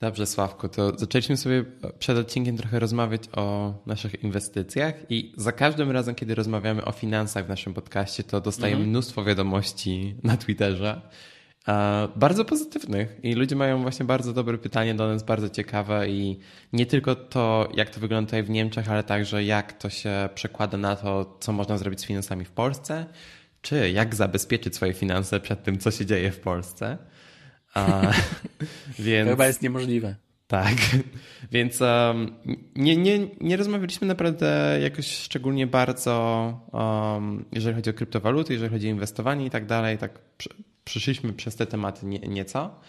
Dobrze, Sławku, to zaczęliśmy sobie przed odcinkiem trochę rozmawiać o naszych inwestycjach i za każdym razem, kiedy rozmawiamy o finansach w naszym podcaście, to dostajemy mhm. mnóstwo wiadomości na Twitterze, bardzo pozytywnych i ludzie mają właśnie bardzo dobre pytanie do nas, bardzo ciekawe i nie tylko to, jak to wygląda tutaj w Niemczech, ale także jak to się przekłada na to, co można zrobić z finansami w Polsce, czy jak zabezpieczyć swoje finanse przed tym, co się dzieje w Polsce. A, więc... To chyba jest niemożliwe. Tak, więc um, nie, nie, nie rozmawialiśmy naprawdę jakoś szczególnie bardzo, um, jeżeli chodzi o kryptowaluty, jeżeli chodzi o inwestowanie i tak dalej. Tak przyszliśmy przez te tematy nie, nieco.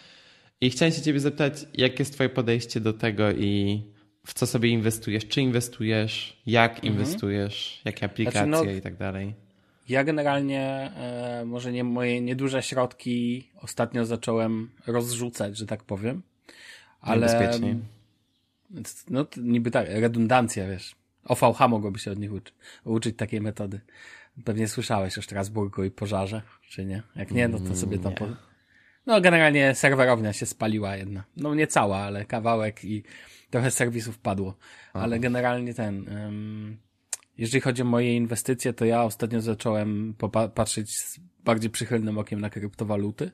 I chciałem się Ciebie zapytać, jakie jest Twoje podejście do tego i w co sobie inwestujesz? Czy inwestujesz? Jak mhm. inwestujesz? Jakie aplikacje znaczy, no, i tak dalej? Ja generalnie, e, może nie moje nieduże środki ostatnio zacząłem rozrzucać, że tak powiem. Ale. No, niby tak, redundancja, wiesz. OVH mogłoby się od nich uczy, uczyć takiej metody. Pewnie słyszałeś o Strasburgu i pożarze, czy nie? Jak nie, no to sobie tam... Po... No generalnie serwerownia się spaliła jedna. No nie cała, ale kawałek i trochę serwisów padło. Ale generalnie ten... Um, jeżeli chodzi o moje inwestycje, to ja ostatnio zacząłem patrzeć z bardziej przychylnym okiem na kryptowaluty.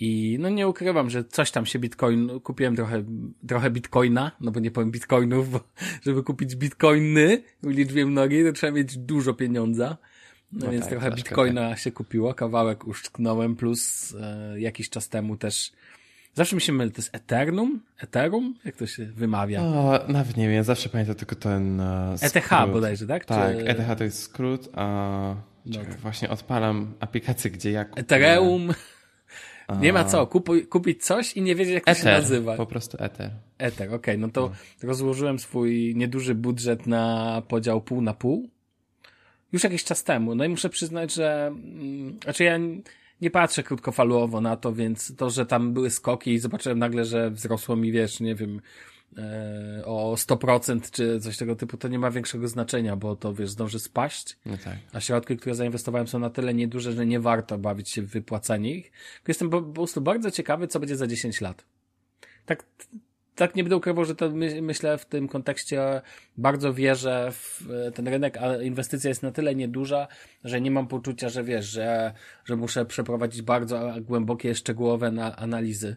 I no nie ukrywam, że coś tam się bitcoin, kupiłem trochę, trochę bitcoina, no bo nie powiem bitcoinów, bo żeby kupić bitcoiny w liczbie mnogiej, to trzeba mieć dużo pieniądza. No, no więc tak, trochę bitcoina tak. się kupiło, kawałek uszczknąłem, plus e, jakiś czas temu też Zawsze mi się myli, to jest Ethereum? Ethereum? Jak to się wymawia? O, nawet nie wiem, zawsze pamiętam tylko ten uh, ETH bodajże, tak? Tak, Czy... ETH to jest skrót, a czekaj, właśnie odpalam aplikację, gdzie ja kupuję... Ethereum. Nie ma co, kupuj, kupić coś i nie wiedzieć, jak Ether, to się nazywa. po prostu Ether. Ether, okej, okay, no to no. rozłożyłem swój nieduży budżet na podział pół na pół. Już jakiś czas temu. No i muszę przyznać, że, mm, znaczy ja nie patrzę krótkofalowo na to, więc to, że tam były skoki i zobaczyłem nagle, że wzrosło mi, wiesz, nie wiem, e, o 100% czy coś tego typu, to nie ma większego znaczenia, bo to, wiesz, zdąży spaść. No tak. A środki, które zainwestowałem są na tyle nieduże, że nie warto bawić się w wypłacanie ich. Jestem po prostu bardzo ciekawy, co będzie za 10 lat. Tak, tak nie będę ukrywał, że to my, myślę w tym kontekście bardzo wierzę w e, ten rynek, a inwestycja jest na tyle nieduża, że nie mam poczucia, że wiesz, że, że muszę przeprowadzić bardzo głębokie, szczegółowe na, analizy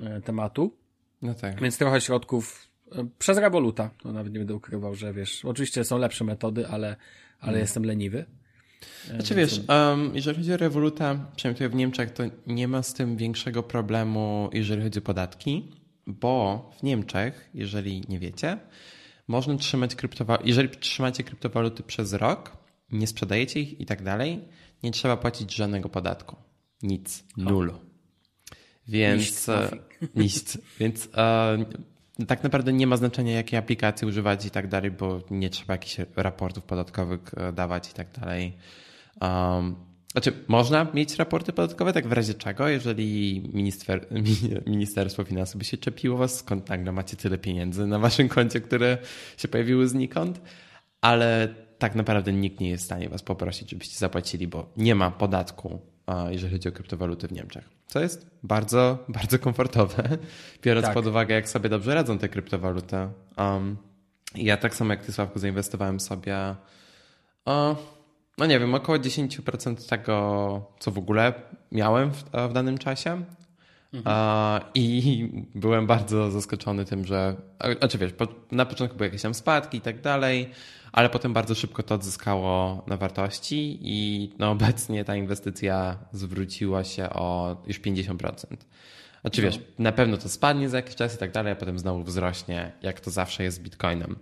e, tematu. No tak. Więc trochę środków e, przez Revoluta, to nawet nie będę ukrywał, że wiesz, oczywiście są lepsze metody, ale, ale hmm. jestem leniwy. Znaczy wiesz, um, jeżeli chodzi o Revoluta, przynajmniej w Niemczech, to nie ma z tym większego problemu, jeżeli chodzi o podatki bo w Niemczech, jeżeli nie wiecie, można trzymać kryptowaluty, jeżeli trzymacie kryptowaluty przez rok, nie sprzedajecie ich i tak dalej, nie trzeba płacić żadnego podatku. Nic. Nul. Więc e, nic. Więc e, tak naprawdę nie ma znaczenia, jakiej aplikacji używać i tak dalej, bo nie trzeba jakichś raportów podatkowych e, dawać i tak dalej. Um, znaczy, można mieć raporty podatkowe, tak w razie czego, jeżeli minister, Ministerstwo Finansów by się czepiło was, skąd nagle macie tyle pieniędzy na waszym koncie, które się pojawiły znikąd, ale tak naprawdę nikt nie jest w stanie was poprosić, żebyście zapłacili, bo nie ma podatku, jeżeli chodzi o kryptowaluty w Niemczech. Co jest bardzo, bardzo komfortowe, biorąc tak. pod uwagę, jak sobie dobrze radzą te kryptowaluty. Um, ja tak samo jak ty, Sławku, zainwestowałem sobie... Uh, no nie wiem, około 10% tego, co w ogóle miałem w, w danym czasie. Mhm. I byłem bardzo zaskoczony tym, że. Znaczy wiesz, na początku były jakieś tam spadki i tak dalej, ale potem bardzo szybko to odzyskało na wartości i no obecnie ta inwestycja zwróciła się o już 50%. Znaczy no. wiesz, na pewno to spadnie za jakiś czas i tak dalej, a potem znowu wzrośnie, jak to zawsze jest z Bitcoinem.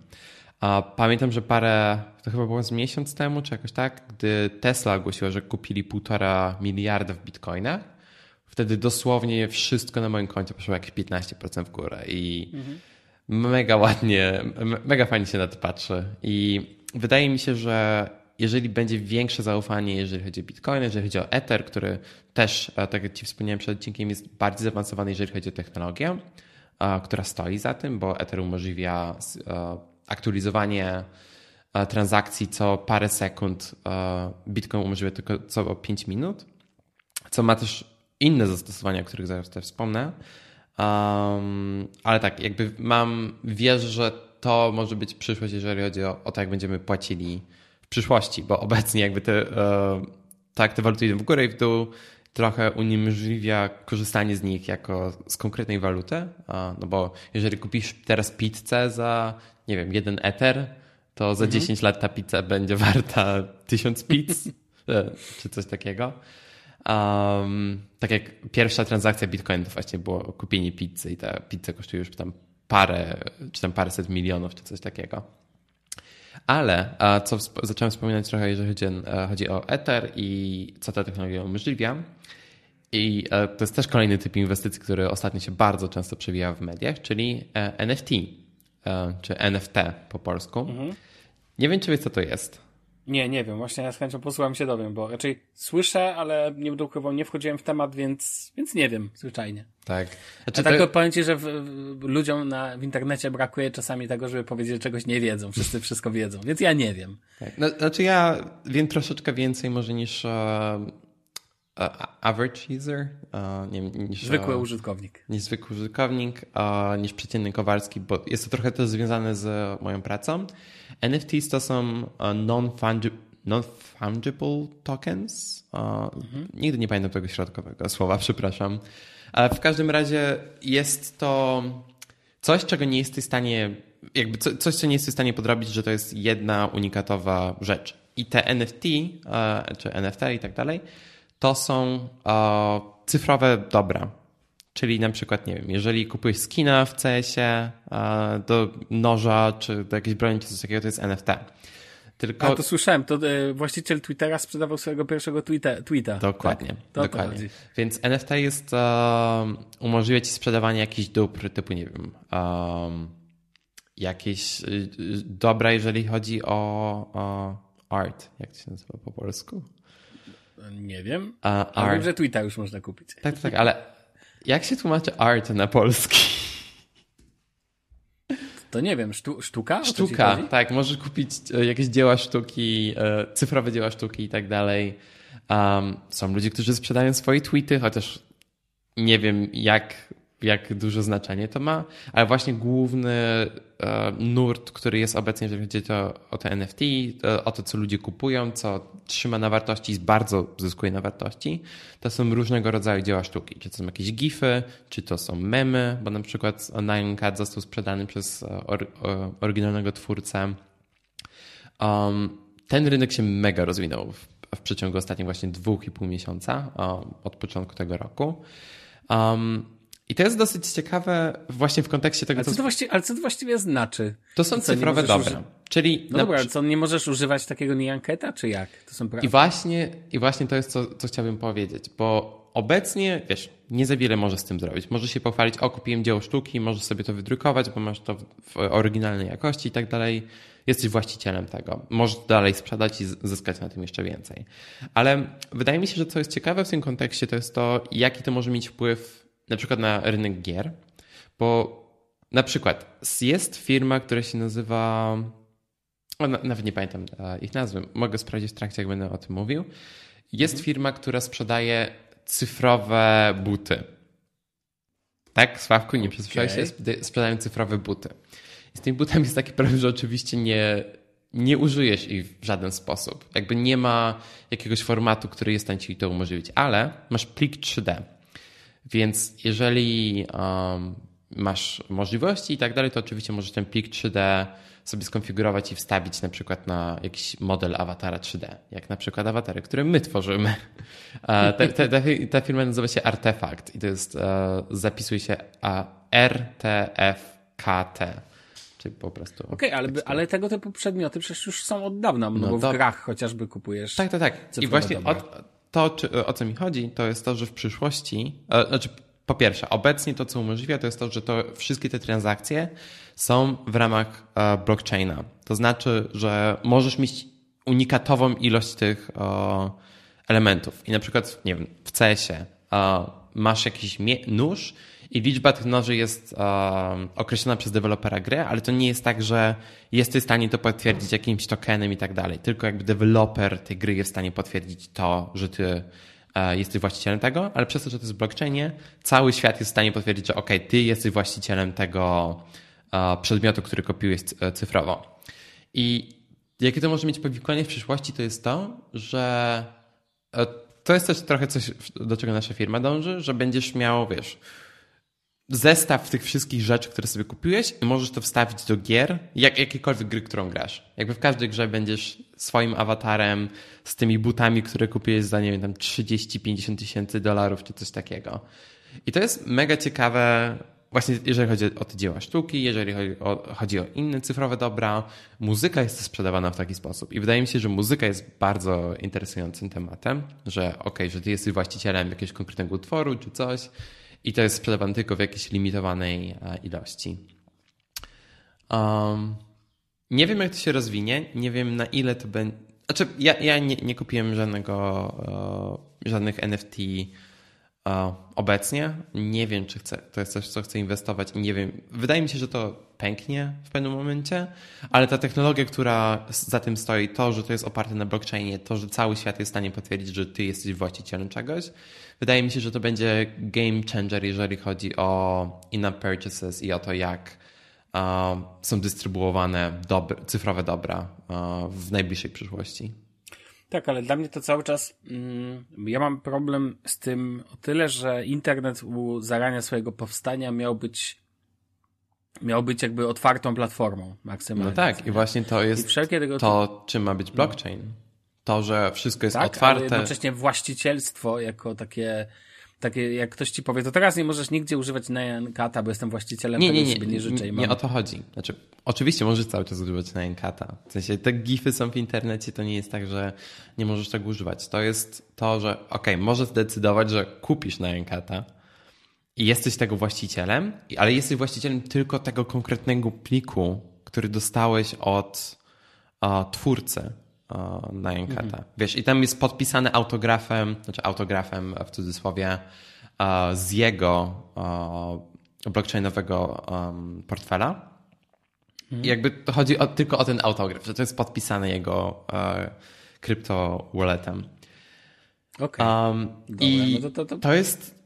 A pamiętam, że parę, to chyba było z miesiąc temu, czy jakoś tak, gdy Tesla ogłosiła, że kupili półtora miliarda w bitcoinach, wtedy dosłownie wszystko na moim koncie poszło jakieś 15% w górę i mhm. mega ładnie, mega fajnie się na to patrzy. I wydaje mi się, że jeżeli będzie większe zaufanie, jeżeli chodzi o Bitcoin, jeżeli chodzi o Ether, który też, e, tak jak Ci wspomniałem przed odcinkiem, jest bardziej zaawansowany, jeżeli chodzi o technologię, która stoi za tym, bo Ether umożliwia e, aktualizowanie e, transakcji co parę sekund. E, Bitcoin umożliwia tylko co 5 minut, co ma też inne zastosowania, o których zaraz też wspomnę. Um, ale tak, jakby mam, wierzę, że to może być przyszłość, jeżeli chodzi o, o to, jak będziemy płacili w przyszłości, bo obecnie jakby te, e, tak, te waluty idą w górę i w dół, trochę uniemożliwia korzystanie z nich jako z konkretnej waluty, no bo jeżeli kupisz teraz pizzę za, nie wiem, jeden ether, to za mhm. 10 lat ta pizza będzie warta 1000 pizz, e, czy coś takiego. Um, tak jak pierwsza transakcja Bitcoin to właśnie było kupienie pizzy i ta pizza kosztuje już tam parę, czy tam paręset milionów, czy coś takiego. Ale co zacząłem wspominać trochę, jeżeli chodzi, e, chodzi o Ether i co ta technologia umożliwia. I e, to jest też kolejny typ inwestycji, który ostatnio się bardzo często przewija w mediach, czyli NFT, czy NFT po polsku. Mhm. Nie wiem, czy wiesz, co to jest. Nie, nie wiem. Właśnie ja z chęcią posłucham się dowiem, bo raczej słyszę, ale nie będę ukrywał, nie wchodziłem w temat, więc, więc nie wiem, zwyczajnie. Tak. Znaczy, A tak to... powiem ci, że w, w, ludziom na, w internecie brakuje czasami tego, żeby powiedzieć, że czegoś nie wiedzą. Wszyscy wszystko wiedzą, więc ja nie wiem. Tak. No, znaczy ja wiem troszeczkę więcej może niż uh, average user. Nie, niż, zwykły użytkownik. Niż zwykły użytkownik, niż przeciętny Kowalski, bo jest to trochę to związane z moją pracą. NFTs to są non-fungible non-fungible tokens. Mhm. Nigdy nie pamiętam tego środkowego słowa, przepraszam. Ale w każdym razie jest to coś, czego nie jesteś w stanie, jakby coś, co nie jesteś w stanie podrobić, że to jest jedna unikatowa rzecz. I te NFT, czy NFT i tak dalej, to są cyfrowe dobra. Czyli na przykład, nie wiem, jeżeli kupujesz skina w CS-ie do noża, czy do jakiejś broni, czy coś takiego, to jest NFT. Tylko... A to słyszałem, to e, właściciel Twittera sprzedawał swojego pierwszego tweeta. tweeta dokładnie, tak? to dokładnie. Więc NFT jest, um, umożliwia ci sprzedawanie jakichś dóbr, typu nie wiem, um, jakieś y, dobra, jeżeli chodzi o, o art, jak to się nazywa po polsku? Nie wiem. A, wiem, że Twitter już można kupić. Tak, tak, ale jak się tłumaczy art na polski? To nie wiem, sztu, sztuka? Sztuka, tak. Możesz kupić e, jakieś dzieła sztuki, e, cyfrowe dzieła sztuki i tak dalej. Um, są ludzie, którzy sprzedają swoje tweety, chociaż nie wiem, jak jak duże znaczenie to ma, ale właśnie główny e, nurt, który jest obecnie, jeżeli chodzi to, o te NFT, e, o to, co ludzie kupują, co trzyma na wartości, bardzo zyskuje na wartości, to są różnego rodzaju dzieła sztuki. Czy to są jakieś gify, czy to są memy, bo na przykład Nine został sprzedany przez e, or, oryginalnego twórcę. Um, ten rynek się mega rozwinął w, w przeciągu ostatnich właśnie dwóch i pół miesiąca, um, od początku tego roku. Um, i to jest dosyć ciekawe właśnie w kontekście tego, ale co... To właściwie, ale co to właściwie znaczy? To są cyfrowe dobra. Czyli no na... dobra, ale co, nie możesz używać takiego nianketa, czy jak? To są I właśnie, I właśnie to jest co, co chciałbym powiedzieć, bo obecnie, wiesz, nie za wiele możesz z tym zrobić. Możesz się pochwalić, o kupiłem dzieło sztuki, możesz sobie to wydrukować, bo masz to w oryginalnej jakości i tak dalej. Jesteś właścicielem tego. Możesz dalej sprzedać i zyskać na tym jeszcze więcej. Ale wydaje mi się, że co jest ciekawe w tym kontekście, to jest to, jaki to może mieć wpływ na przykład na rynek gier, bo na przykład jest firma, która się nazywa, o, nawet nie pamiętam e, ich nazwy, mogę sprawdzić w trakcie, jak będę o tym mówił. Jest mhm. firma, która sprzedaje cyfrowe buty. Tak, Sławku, nie przesłyszałeś okay. się? Sprzedają cyfrowe buty. I z tym butem jest taki problem, że oczywiście nie, nie użyjesz ich w żaden sposób. Jakby nie ma jakiegoś formatu, który jest w stanie ci to umożliwić, ale masz plik 3D. Więc jeżeli um, masz możliwości i tak dalej, to oczywiście możesz ten plik 3D sobie skonfigurować i wstawić na przykład na jakiś model awatara 3D, jak na przykład awatary, które my tworzymy. Ta, ta, ta, ta firma nazywa się Artefakt i to jest, e, zapisuje się RTFKT. Czyli po prostu. Okej, okay, ale, ale tego typu przedmioty przecież już są od dawna, no, no bo w grach chociażby kupujesz. Tak, tak, tak. I właśnie od, to, czy, o co mi chodzi, to jest to, że w przyszłości, e, znaczy po pierwsze, obecnie to, co umożliwia, to jest to, że to wszystkie te transakcje są w ramach e, blockchaina. To znaczy, że możesz mieć unikatową ilość tych elementów. I na przykład, nie wiem, w CS-ie masz jakiś nóż i liczba tych noży jest um, określona przez dewelopera gry, ale to nie jest tak, że jesteś w stanie to potwierdzić jakimś tokenem i tak dalej. Tylko jakby deweloper tej gry jest w stanie potwierdzić to, że ty e, jesteś właścicielem tego, ale przez to, że to jest blockchainie, cały świat jest w stanie potwierdzić, że ok, ty jesteś właścicielem tego e, przedmiotu, który kopiujesz e, cyfrowo. I jakie to może mieć powikłanie w przyszłości, to jest to, że to jest też trochę coś, do czego nasza firma dąży, że będziesz miał, wiesz, zestaw tych wszystkich rzeczy, które sobie kupiłeś i możesz to wstawić do gier, jak, jakiejkolwiek gry, którą grasz. Jakby w każdej grze będziesz swoim awatarem z tymi butami, które kupiłeś za, nie wiem, tam 30-50 tysięcy dolarów czy coś takiego. I to jest mega ciekawe, właśnie jeżeli chodzi o te dzieła sztuki, jeżeli chodzi o, chodzi o inne cyfrowe dobra. Muzyka jest sprzedawana w taki sposób. I wydaje mi się, że muzyka jest bardzo interesującym tematem, że ok, że ty jesteś właścicielem jakiegoś konkretnego utworu czy coś, i to jest sprzedawane tylko w jakiejś limitowanej e, ilości. Um, nie wiem, jak to się rozwinie, nie wiem na ile to będzie. Znaczy, ja, ja nie, nie kupiłem żadnego, uh, żadnych NFT obecnie. Nie wiem, czy chcę, to jest coś, co chcę inwestować i nie wiem. Wydaje mi się, że to pęknie w pewnym momencie, ale ta technologia, która za tym stoi, to, że to jest oparte na blockchainie, to, że cały świat jest w stanie potwierdzić, że ty jesteś właścicielem czegoś, wydaje mi się, że to będzie game changer, jeżeli chodzi o in-app purchases i o to, jak uh, są dystrybuowane dobre, cyfrowe dobra uh, w najbliższej przyszłości. Tak, ale dla mnie to cały czas. Mm, ja mam problem z tym o tyle, że internet u zarania swojego powstania miał być. Miał być jakby otwartą platformą maksymalnie. No tak, i właśnie to jest tego to, czym ma być no. blockchain. To, że wszystko jest tak, otwarte. Ale jednocześnie właścicielstwo jako takie takie, jak ktoś ci powie, to teraz nie możesz nigdzie używać Nyankata, bo jestem właścicielem, nie, nie, nie, sobie nie życzę. Nie, nie o to chodzi. Znaczy, oczywiście możesz cały czas używać Nyankata. W sensie te gify są w internecie, to nie jest tak, że nie możesz tego używać. To jest to, że okay, możesz zdecydować, że kupisz Nyankata i jesteś tego właścicielem, ale jesteś właścicielem tylko tego konkretnego pliku, który dostałeś od o, twórcy na Jankata. Mhm. Wiesz, i tam jest podpisane autografem, znaczy autografem w cudzysłowie, z jego blockchainowego portfela. Mhm. I jakby to chodzi o, tylko o ten autograf, że to jest podpisane jego krypto walletem. Okay. Um, I no to, to, to... to jest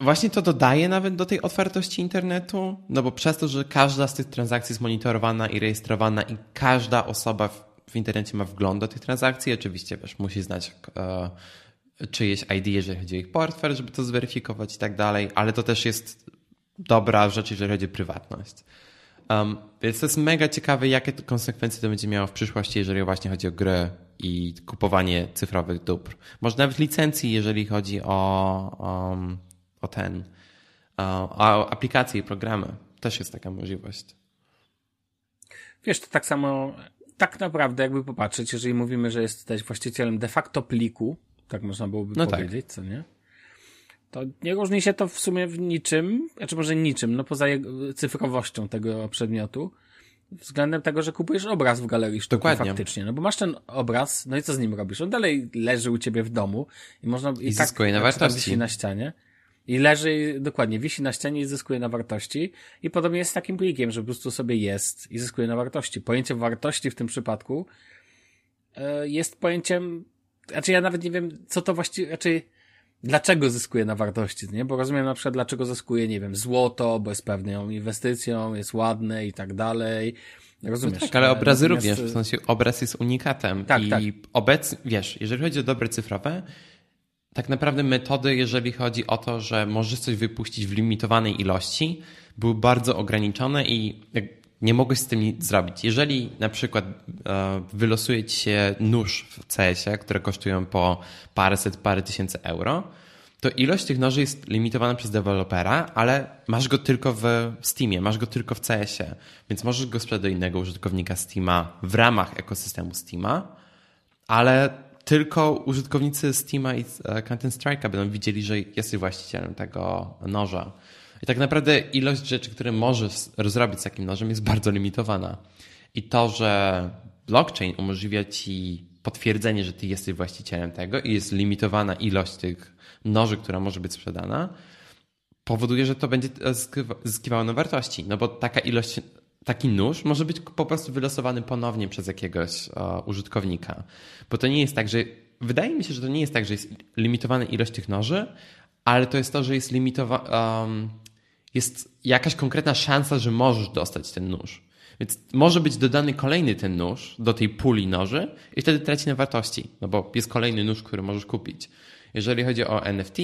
Właśnie to dodaje nawet do tej otwartości internetu, no bo przez to, że każda z tych transakcji jest monitorowana i rejestrowana i każda osoba w internecie ma wgląd do tych transakcji. Oczywiście wiesz, musi znać e, czyjeś ID, jeżeli chodzi o ich portfel, żeby to zweryfikować i tak dalej, ale to też jest dobra rzecz, jeżeli chodzi o prywatność. Um, więc to jest mega ciekawe, jakie to konsekwencje to będzie miało w przyszłości, jeżeli właśnie chodzi o gry i kupowanie cyfrowych dóbr. Może nawet licencji, jeżeli chodzi o, um, o ten, o aplikacje i programy. Też jest taka możliwość. Wiesz, to tak samo tak naprawdę, jakby popatrzeć, jeżeli mówimy, że jesteś właścicielem de facto pliku, tak można byłoby no tak. powiedzieć, tak. co nie? To nie różni się to w sumie w niczym, znaczy może niczym, no poza cyfrowością tego przedmiotu, względem tego, że kupujesz obraz w galerii sztuki Dokładnie. faktycznie. No bo masz ten obraz, no i co z nim robisz? On dalej leży u ciebie w domu i można i, I tak, na wartości. na ścianie. I leży, dokładnie, wisi na ścianie i zyskuje na wartości. I podobnie jest z takim plikiem, że po prostu sobie jest i zyskuje na wartości. Pojęcie wartości w tym przypadku e, jest pojęciem, znaczy ja nawet nie wiem, co to właściwie, znaczy dlaczego zyskuje na wartości, nie? Bo rozumiem na przykład, dlaczego zyskuje, nie wiem, złoto, bo jest pewną inwestycją, jest ładne i tak dalej. Rozumiesz? No tak, ale obrazy Natomiast... również, w sensie obraz jest unikatem. Tak, I tak. obecnie, wiesz, jeżeli chodzi o dobre cyfrowe, tak naprawdę metody, jeżeli chodzi o to, że możesz coś wypuścić w limitowanej ilości, były bardzo ograniczone i nie mogłeś z tym nic zrobić. Jeżeli na przykład e, wylosuje ci się nóż w CS-ie, które kosztują po paręset, parę tysięcy euro, to ilość tych noży jest limitowana przez dewelopera, ale masz go tylko w Steamie, masz go tylko w CS-ie, więc możesz go sprzedać do innego użytkownika Steama w ramach ekosystemu Steama, ale tylko użytkownicy Steama i e, Content Strike'a będą widzieli, że jesteś właścicielem tego noża. I tak naprawdę ilość rzeczy, które możesz zrobić z takim nożem jest bardzo limitowana. I to, że blockchain umożliwia ci potwierdzenie, że ty jesteś właścicielem tego i jest limitowana ilość tych noży, która może być sprzedana, powoduje, że to będzie zyskiwało na wartości. No bo taka ilość taki nóż może być po prostu wylosowany ponownie przez jakiegoś uh, użytkownika. Bo to nie jest tak, że wydaje mi się, że to nie jest tak, że jest limitowana ilość tych noży, ale to jest to, że jest limitowana, um, jest jakaś konkretna szansa, że możesz dostać ten nóż. Więc może być dodany kolejny ten nóż do tej puli noży i wtedy traci na wartości, no bo jest kolejny nóż, który możesz kupić. Jeżeli chodzi o NFT,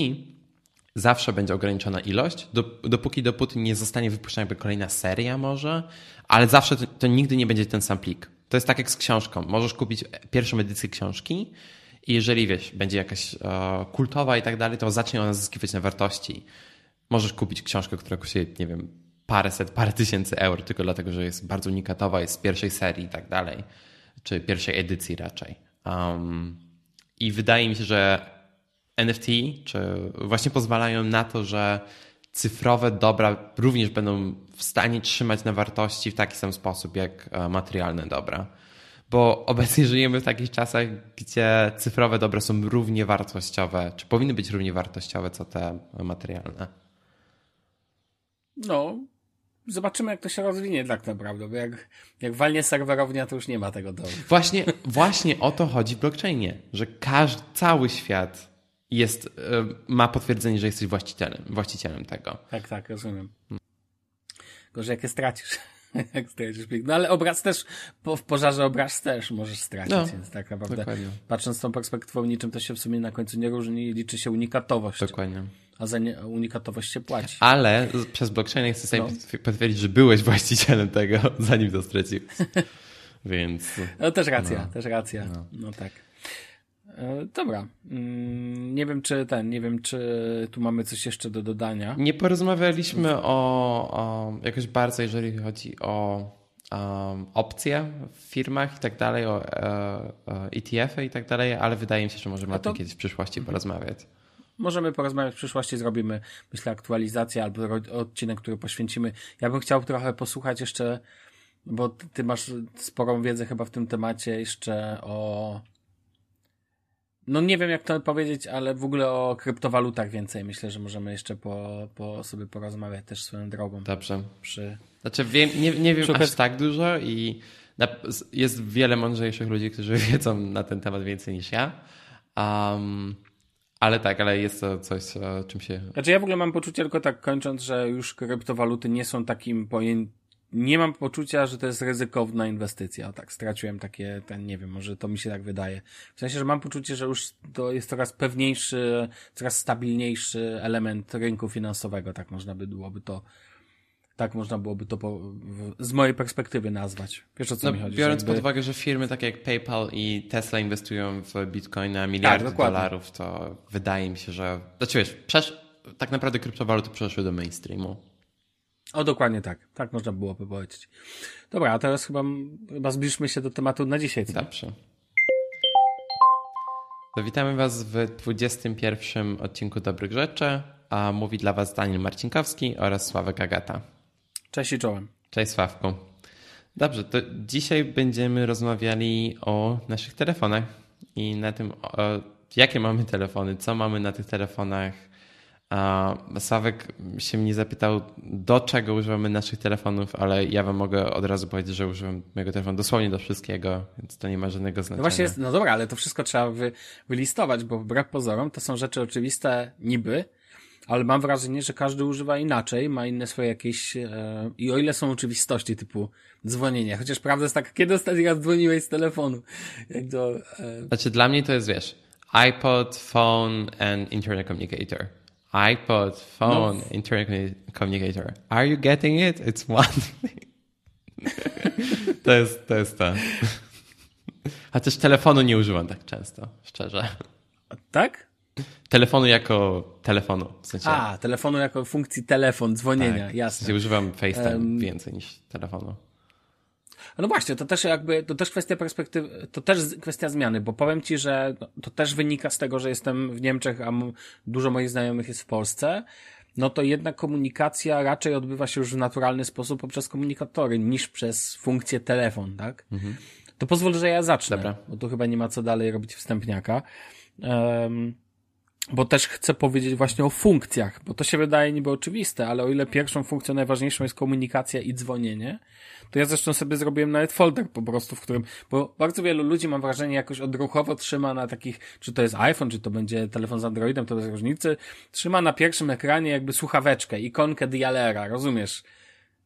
zawsze będzie ograniczona ilość, dopóki dopóty nie zostanie wypuszczona jakby kolejna seria może, ale zawsze to, to, nigdy nie będzie ten sam plik. To jest tak jak z książką. Możesz kupić pierwszą edycję książki i jeżeli wiesz, będzie jakaś uh, kultowa i tak dalej, to zacznie ona zyskiwać na wartości. Możesz kupić książkę, która kosztuje, nie wiem, paręset, parę tysięcy euro, tylko dlatego, że jest bardzo unikatowa, jest z pierwszej serii i tak dalej, czy pierwszej edycji raczej. Um, I wydaje mi się, że NFT, czy właśnie pozwalają na to, że cyfrowe dobra również będą w stanie trzymać na wartości w taki sam sposób jak e, materialne dobra. Bo obecnie żyjemy w takich czasach, gdzie cyfrowe dobra są równie wartościowe, czy powinny być równie wartościowe, co te materialne. No, zobaczymy, jak to się rozwinie tak naprawdę, bo jak, jak walnie serwerownia, to już nie ma tego do. Właśnie, właśnie o to chodzi w blockchainie, że każdy, cały świat jest, e, ma potwierdzenie, że jesteś właścicielem, właścicielem tego. Tak, tak, rozumiem. Gorzej, jak je stracisz. jak stracisz plik. No ale obraz też, po, w pożarze obraz też możesz stracić, no, więc tak naprawdę dokładnie. patrząc z tą perspektywą niczym to się w sumie na końcu nie różni, liczy się unikatowość. Dokładnie. A za nie, unikatowość się płaci. Ale przez blockchain sobie no. potwierdzić, że byłeś właścicielem tego, zanim to straciłeś. Więc. No też racja, no. też racja. No, no tak. E, dobra. Mm, nie wiem, czy ten, nie wiem, czy tu mamy coś jeszcze do dodania. Nie porozmawialiśmy o, o jakoś bardzo, jeżeli chodzi o um, opcje w firmach i tak dalej, o ETF-y e i tak dalej, ale wydaje mi się, że możemy to... o tym kiedyś w przyszłości mhm. porozmawiać. Możemy porozmawiać w przyszłości, zrobimy, myślę, aktualizację albo odcinek, który poświęcimy. Ja bym chciał trochę posłuchać jeszcze, bo ty masz sporą wiedzę chyba w tym temacie jeszcze o no nie wiem jak to powiedzieć, ale w ogóle o kryptowalutach więcej. Myślę, że możemy jeszcze po, po sobie porozmawiać też swoją drogą. Dobrze. Przy... Znaczy wiem, nie, nie wiem aż tak dużo i jest wiele mądrzejszych ludzi, którzy wiedzą na ten temat więcej niż ja. Um, ale tak, ale jest to coś, czym się... Znaczy ja w ogóle mam poczucie, tylko tak kończąc, że już kryptowaluty nie są takim pojęciem nie mam poczucia, że to jest ryzykowna inwestycja. Tak, straciłem takie, ten, nie wiem, może to mi się tak wydaje. W sensie, że mam poczucie, że już to jest coraz pewniejszy, coraz stabilniejszy element rynku finansowego, tak można by byłoby to, tak można byłoby to po, z mojej perspektywy nazwać. Wiesz o co no, mi chodzi? Biorąc jakby... pod uwagę, że firmy takie jak PayPal i Tesla inwestują w Bitcoina miliardy tak, dolarów, to wydaje mi się, że, znaczy wiesz, przesz... tak naprawdę kryptowaluty przeszły do mainstreamu. O, dokładnie tak. Tak można byłoby powiedzieć. Dobra, a teraz chyba, chyba zbliżmy się do tematu na dzisiaj. Co? Dobrze. To witamy Was w 21 odcinku Dobrych Rzeczy, a mówi dla Was Daniel Marcinkowski oraz Sławek Agata. Cześć i czołem. Cześć Sławku. Dobrze, to dzisiaj będziemy rozmawiali o naszych telefonach i na tym, o, jakie mamy telefony, co mamy na tych telefonach, a Sawek się mnie zapytał, do czego używamy naszych telefonów, ale ja wam mogę od razu powiedzieć, że używam mojego telefonu dosłownie do wszystkiego, więc to nie ma żadnego znaczenia. No właśnie, jest, no dobra, ale to wszystko trzeba wy, wylistować, bo wbrew pozorom to są rzeczy oczywiste niby, ale mam wrażenie, że każdy używa inaczej, ma inne swoje jakieś e, i o ile są oczywistości typu dzwonienie, chociaż prawda jest tak, kiedy ostatni raz dzwoniłeś z telefonu? Jak to, e... Znaczy dla mnie to jest, wiesz, iPod, phone and internet communicator iPod, phone, no. internet communicator. Are you getting it? It's one thing. to jest to. Jest to. Telefonu nie używam tak często, szczerze. Tak? Telefonu jako telefonu. W sensie... A, telefonu jako funkcji telefon, dzwonienia, tak. jasne. W sensie używam FaceTime um... więcej niż telefonu. No właśnie, to też jakby, to też kwestia perspektywy, to też kwestia zmiany, bo powiem Ci, że to też wynika z tego, że jestem w Niemczech, a dużo moich znajomych jest w Polsce, no to jednak komunikacja raczej odbywa się już w naturalny sposób poprzez komunikatory niż przez funkcję telefon, tak? Mhm. To pozwól, że ja zacznę, Dobra. bo tu chyba nie ma co dalej robić wstępniaka. Um, bo też chcę powiedzieć właśnie o funkcjach, bo to się wydaje niby oczywiste, ale o ile pierwszą funkcją najważniejszą jest komunikacja i dzwonienie, to ja zresztą sobie zrobiłem nawet folder po prostu, w którym, bo bardzo wielu ludzi mam wrażenie jakoś odruchowo trzyma na takich, czy to jest iPhone, czy to będzie telefon z Androidem, to bez różnicy, trzyma na pierwszym ekranie jakby słuchaweczkę, ikonkę dialera, rozumiesz?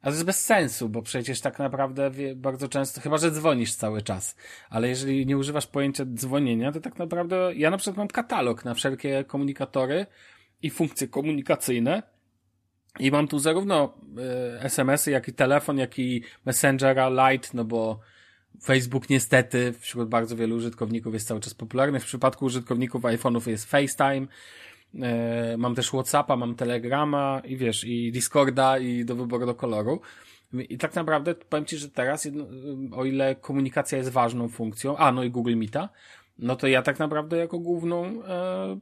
A to jest bez sensu, bo przecież tak naprawdę bardzo często, chyba że dzwonisz cały czas, ale jeżeli nie używasz pojęcia dzwonienia, to tak naprawdę ja na przykład mam katalog na wszelkie komunikatory i funkcje komunikacyjne i mam tu zarówno y, SMS-y, jak i telefon, jak i Messengera Lite, no bo Facebook niestety wśród bardzo wielu użytkowników jest cały czas popularny. W przypadku użytkowników iPhone'ów jest FaceTime, E, mam też Whatsappa, mam Telegrama i wiesz, i Discorda i do wyboru do koloru. I tak naprawdę powiem Ci, że teraz, o ile komunikacja jest ważną funkcją, a no i Google Meeta, no to ja tak naprawdę jako główną e,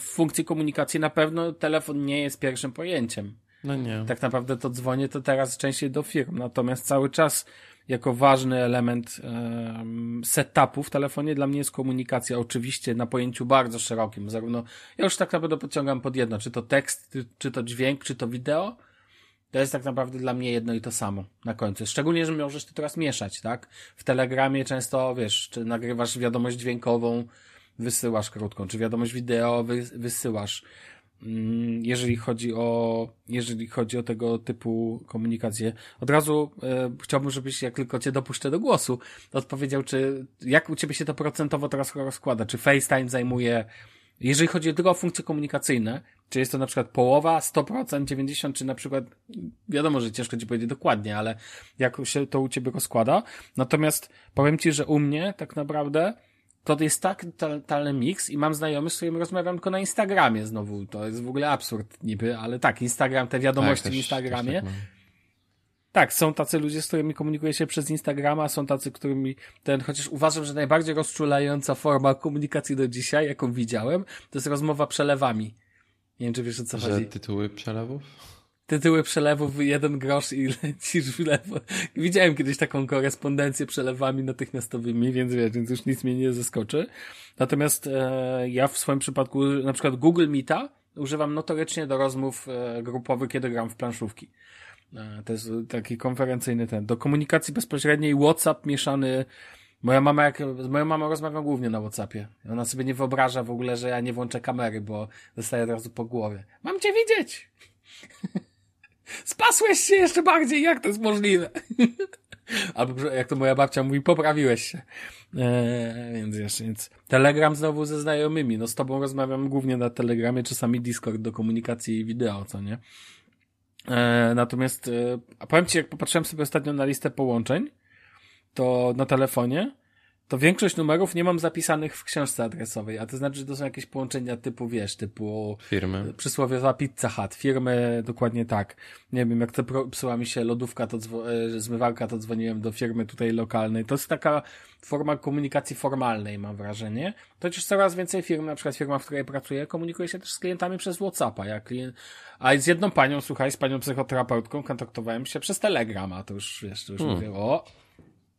funkcję komunikacji na pewno telefon nie jest pierwszym pojęciem. No nie. Tak naprawdę to dzwonię to teraz częściej do firm, natomiast cały czas jako ważny element setupu w telefonie dla mnie jest komunikacja, oczywiście na pojęciu bardzo szerokim, zarówno, ja już tak naprawdę podciągam pod jedno, czy to tekst, czy to dźwięk, czy to wideo, to jest tak naprawdę dla mnie jedno i to samo na końcu. Szczególnie, że możesz to teraz mieszać, tak? W Telegramie często, wiesz, czy nagrywasz wiadomość dźwiękową, wysyłasz krótką, czy wiadomość wideo wysyłasz. Mm, jeżeli chodzi o, jeżeli chodzi o tego typu komunikację. Od razu e, chciałbym, żebyś, jak tylko cię dopuszczę do głosu, odpowiedział, czy, jak u ciebie się to procentowo teraz rozkłada? Czy FaceTime zajmuje, jeżeli chodzi tylko o funkcje komunikacyjne, czy jest to na przykład połowa, 100%, 90%, czy na przykład, wiadomo, że ciężko ci powiedzieć dokładnie, ale jak się to u ciebie rozkłada. Natomiast powiem ci, że u mnie tak naprawdę to jest tak totalny mix i mam znajomych, z którymi rozmawiam tylko na Instagramie znowu. To jest w ogóle absurd niby, ale tak, Instagram, te wiadomości tak, też, w Instagramie. Tak, tak, są tacy ludzie, z którymi komunikuję się przez Instagrama, są tacy, którymi ten, chociaż uważam, że najbardziej rozczulająca forma komunikacji do dzisiaj, jaką widziałem, to jest rozmowa przelewami. Nie wiem, czy wiesz o co że chodzi. tytuły przelewów? Tytuły przelewów, jeden grosz i lecisz w lewo. Widziałem kiedyś taką korespondencję przelewami natychmiastowymi, więc wiesz, więc już nic mnie nie zaskoczy. Natomiast e, ja w swoim przypadku, na przykład Google Meeta, używam notorycznie do rozmów e, grupowych, kiedy gram w planszówki. E, to jest taki konferencyjny ten. Do komunikacji bezpośredniej WhatsApp mieszany Moja mama, jak, z moją mamą rozmawiam głównie na Whatsappie. Ona sobie nie wyobraża w ogóle, że ja nie włączę kamery, bo dostaję od razu po głowie. Mam cię widzieć! Spasłeś się jeszcze bardziej, jak to jest możliwe? Albo jak to moja babcia mówi, poprawiłeś się. Eee, więc jeszcze więc Telegram znowu ze znajomymi. No z tobą rozmawiam głównie na Telegramie, czasami Discord do komunikacji wideo, co nie? Eee, natomiast e, powiem ci, jak popatrzyłem sobie ostatnio na listę połączeń, to na telefonie, to większość numerów nie mam zapisanych w książce adresowej, a to znaczy, że to są jakieś połączenia typu, wiesz, typu firmy. Przysłowiowa Pizza Hut, firmy dokładnie tak. Nie wiem, jak to psuła mi się lodówka, to e, zmywarka, to dzwoniłem do firmy tutaj lokalnej. To jest taka forma komunikacji formalnej, mam wrażenie. To też coraz więcej firm, na przykład firma, w której pracuję, komunikuje się też z klientami przez Whatsappa. Jak klient... A z jedną panią, słuchaj, z panią psychoterapeutką kontaktowałem się przez Telegrama, to już, wiesz, to już hmm. mówię, o,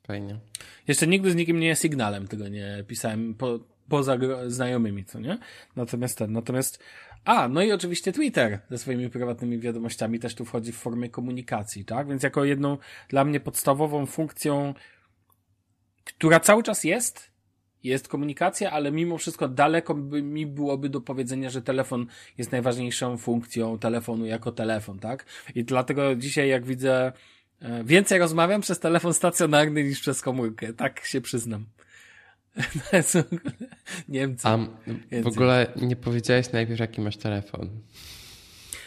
Fajnie. Jeszcze nigdy z nikim nie sygnałem tego nie pisałem po, poza znajomymi, co nie? Natomiast ten, natomiast a, no i oczywiście Twitter ze swoimi prywatnymi wiadomościami też tu wchodzi w formie komunikacji, tak? Więc jako jedną dla mnie podstawową funkcją, która cały czas jest, jest komunikacja, ale mimo wszystko daleko by mi byłoby do powiedzenia, że telefon jest najważniejszą funkcją telefonu jako telefon, tak? I dlatego dzisiaj jak widzę więcej rozmawiam przez telefon stacjonarny niż przez komórkę, tak się przyznam. Niemcy. A w ogóle nie powiedziałeś najpierw, jaki masz telefon.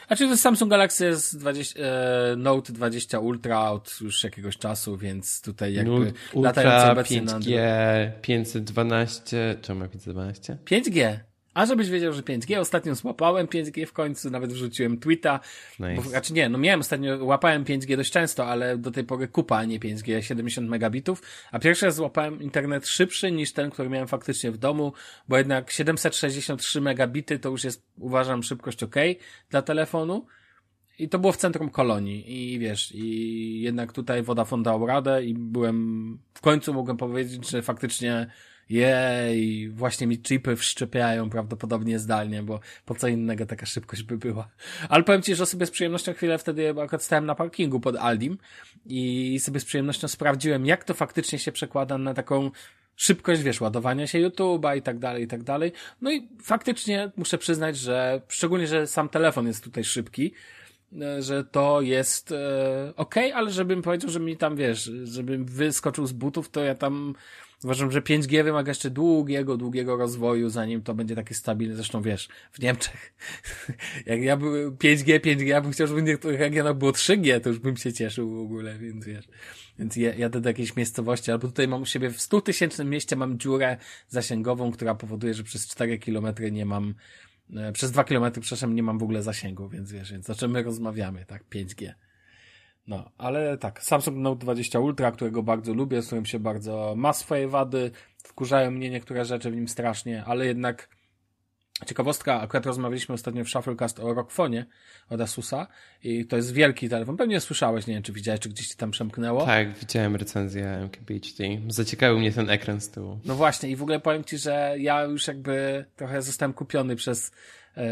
Znaczy to jest Samsung Galaxy S20, e, Note 20 Ultra od już jakiegoś czasu, więc tutaj jakby Note Ultra 5G 512, czemu ma 512? 5G. A żebyś wiedział, że 5G, ostatnio złapałem 5G w końcu, nawet wrzuciłem tweeta. Nice. Bo, znaczy nie, no miałem ostatnio, łapałem 5G dość często, ale do tej pory kupa, a nie 5G, 70 megabitów. A pierwszy raz złapałem internet szybszy niż ten, który miałem faktycznie w domu, bo jednak 763 megabity to już jest, uważam, szybkość ok dla telefonu. I to było w centrum kolonii i wiesz, i jednak tutaj Vodafone dał radę i byłem, w końcu mogłem powiedzieć, że faktycznie jej, właśnie mi chipy wszczepiają prawdopodobnie zdalnie, bo po co innego taka szybkość by była. Ale powiem Ci, że sobie z przyjemnością chwilę wtedy akurat stałem na parkingu pod Aldim i sobie z przyjemnością sprawdziłem, jak to faktycznie się przekłada na taką szybkość, wiesz, ładowania się YouTube'a i tak dalej, i tak dalej. No i faktycznie muszę przyznać, że szczególnie, że sam telefon jest tutaj szybki, e, że to jest e, ok, ale żebym powiedział, że mi tam, wiesz, żebym wyskoczył z butów, to ja tam Uważam, że 5G wymaga jeszcze długiego, długiego rozwoju, zanim to będzie takie stabilne. Zresztą wiesz, w Niemczech, jak ja był 5G, 5G, ja bym chciał, żeby w niektórych regionach było 3G, to już bym się cieszył w ogóle, więc wiesz. Więc jadę do jakiejś miejscowości, albo tutaj mam u siebie w 100 tysięcznym mieście mam dziurę zasięgową, która powoduje, że przez 4 kilometry nie mam, e, przez 2 kilometry, przepraszam, nie mam w ogóle zasięgu, więc wiesz, więc o czym my rozmawiamy, tak, 5G. No, ale tak, Samsung Note 20 Ultra, którego bardzo lubię, z którym się bardzo ma swoje wady, wkurzają mnie niektóre rzeczy w nim strasznie, ale jednak ciekawostka, akurat rozmawialiśmy ostatnio w Shufflecast o Rockfonie od Asusa i to jest wielki telefon. Pewnie słyszałeś, nie wiem, czy widziałeś, czy gdzieś ci tam przemknęło. Tak, widziałem recenzję MKBHD. Zaciekawił mnie ten ekran z tyłu. No właśnie i w ogóle powiem ci, że ja już jakby trochę zostałem kupiony przez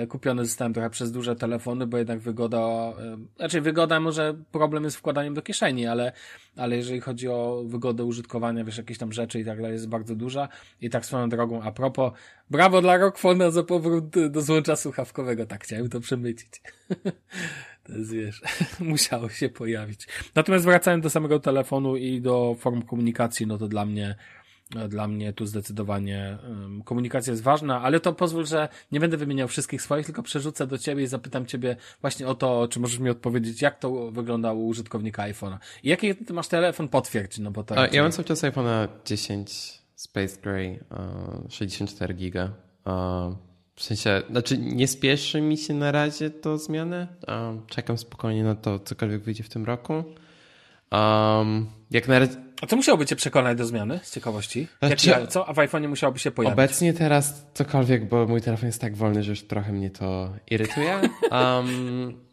kupiony zostałem trochę przez duże telefony, bo jednak wygoda, e, znaczy wygoda może problem jest wkładaniem do kieszeni, ale, ale jeżeli chodzi o wygodę użytkowania, wiesz, jakieś tam rzeczy i tak dalej, jest bardzo duża. I tak swoją drogą, a propos, brawo dla Rockfona za powrót do złącza słuchawkowego, tak chciałem to przemycić. to jest, wiesz, musiało się pojawić. Natomiast wracając do samego telefonu i do form komunikacji, no to dla mnie dla mnie tu zdecydowanie komunikacja jest ważna, ale to pozwól, że nie będę wymieniał wszystkich swoich, tylko przerzucę do ciebie i zapytam ciebie właśnie o to, czy możesz mi odpowiedzieć, jak to wyglądało u użytkownika iPhone'a. I jaki ty masz telefon? Potwierdź, no bo to... A, ja mam cały czas iPhone'a 10 Space Gray, 64 giga. w sensie, znaczy nie spieszy mi się na razie to zmiany. czekam spokojnie na to, cokolwiek wyjdzie w tym roku. Jak na razie... A co musiałoby cię przekonać do zmiany z ciekawości? Znaczy, Jak, co? A w iPhone'ie musiałoby się pojawić? Obecnie teraz cokolwiek, bo mój telefon jest tak wolny, że już trochę mnie to irytuje. Um,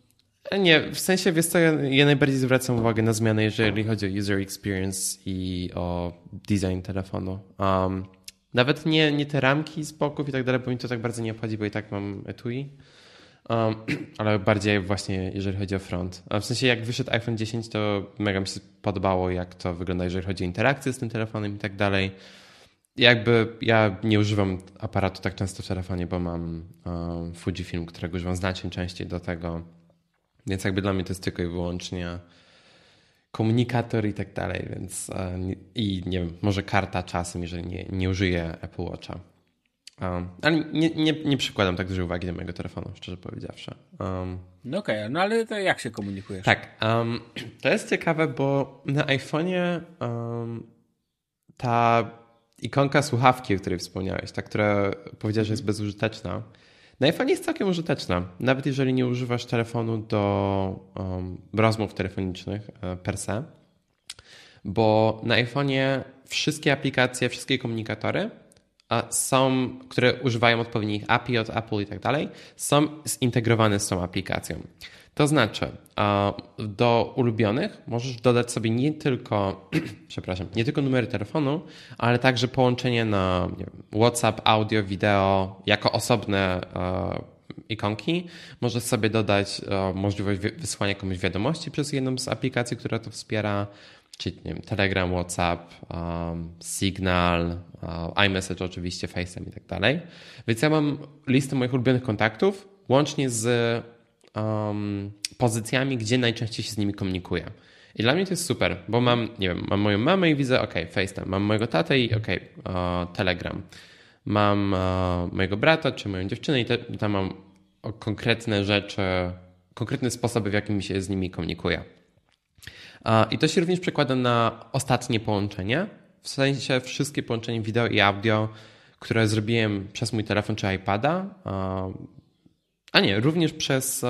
nie, w sensie, wiesz co, ja, ja, najbardziej zwracam uwagę na zmiany, jeżeli chodzi o user experience i o design telefonu. Um, nawet nie, nie te ramki z boków i tak dalej, bo mi to tak bardzo nie obchodzi, bo i tak mam etui. Um, ale bardziej właśnie jeżeli chodzi o front. A w sensie jak wyszedł iPhone 10, to mega mi się podobało, jak to wygląda, jeżeli chodzi o interakcję z tym telefonem i tak dalej. Jakby ja nie używam aparatu tak często w telefonie, bo mam um, Fujifilm, którego używam znacznie częściej do tego. Więc jakby dla mnie to jest tylko i wyłącznie komunikator i tak dalej, więc uh, i nie wiem, może karta czasem, jeżeli nie, nie użyję Apple Watcha. Um, ale nie, nie, nie przykładam tak dużej uwagi do mojego telefonu, szczerze powiedziawszy. Um, no okej, okay, no ale to jak się komunikujesz? Tak, um, to jest ciekawe, bo na iPhone'ie ta ikonka słuchawki, o której wspomniałeś, ta, która powiedziałeś, że jest bezużyteczna, na iPhone jest całkiem użyteczna. Nawet jeżeli nie używasz telefonu do rozmów telefonicznych e, per se, bo na iPhone'ie wszystkie aplikacje, wszystkie komunikatory są, które używają odpowiednich API od Apple i tak dalej, są zintegrowane z tą aplikacją. To znaczy, do ulubionych możesz dodać sobie nie tylko, przepraszam, nie tylko numery telefonu, ale także połączenie na wiem, WhatsApp, audio, wideo jako osobne ikonki. Możesz sobie dodać możliwość wysłania komuś wiadomości przez jedną z aplikacji, która to wspiera czyli nie wiem, Telegram, WhatsApp, um, Signal, uh, iMessage oczywiście, FaceTime i tak dalej. Więc ja mam listę moich ulubionych kontaktów, łącznie z um, pozycjami, gdzie najczęściej się z nimi komunikuję. I dla mnie to jest super, bo mam, nie wiem, mam moją mamę i widzę, ok, FaceTime, mam mojego tatę i ok, uh, Telegram. Mam uh, mojego brata czy moją dziewczynę i te, tam mam konkretne rzeczy, konkretne sposoby, w jakim się z nimi komunikuję. I to się również przekłada na ostatnie połączenie, w sensie wszystkie połączenia wideo i audio, które zrobiłem przez mój telefon czy iPada, a nie, również przez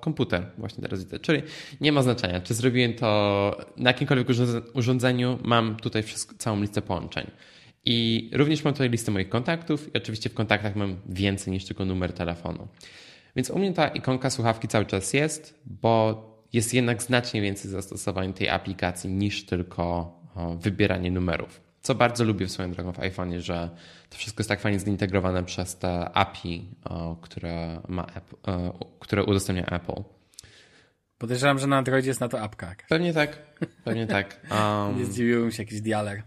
komputer, właśnie teraz widzę. Czyli nie ma znaczenia, czy zrobiłem to na jakimkolwiek urządzeniu, mam tutaj wszystko, całą listę połączeń. I również mam tutaj listę moich kontaktów i oczywiście w kontaktach mam więcej niż tylko numer telefonu. Więc u mnie ta ikonka słuchawki cały czas jest, bo jest jednak znacznie więcej zastosowań tej aplikacji niż tylko wybieranie numerów. co bardzo lubię w swoją drogą w iPhone'ie, że to wszystko jest tak fajnie zintegrowane przez te API, które, ma które udostępnia Apple. Podejrzewam, że na Androidzie jest na to apka. Pewnie tak, pewnie tak. Um, Nie zdziwiłbym się jakiś dialer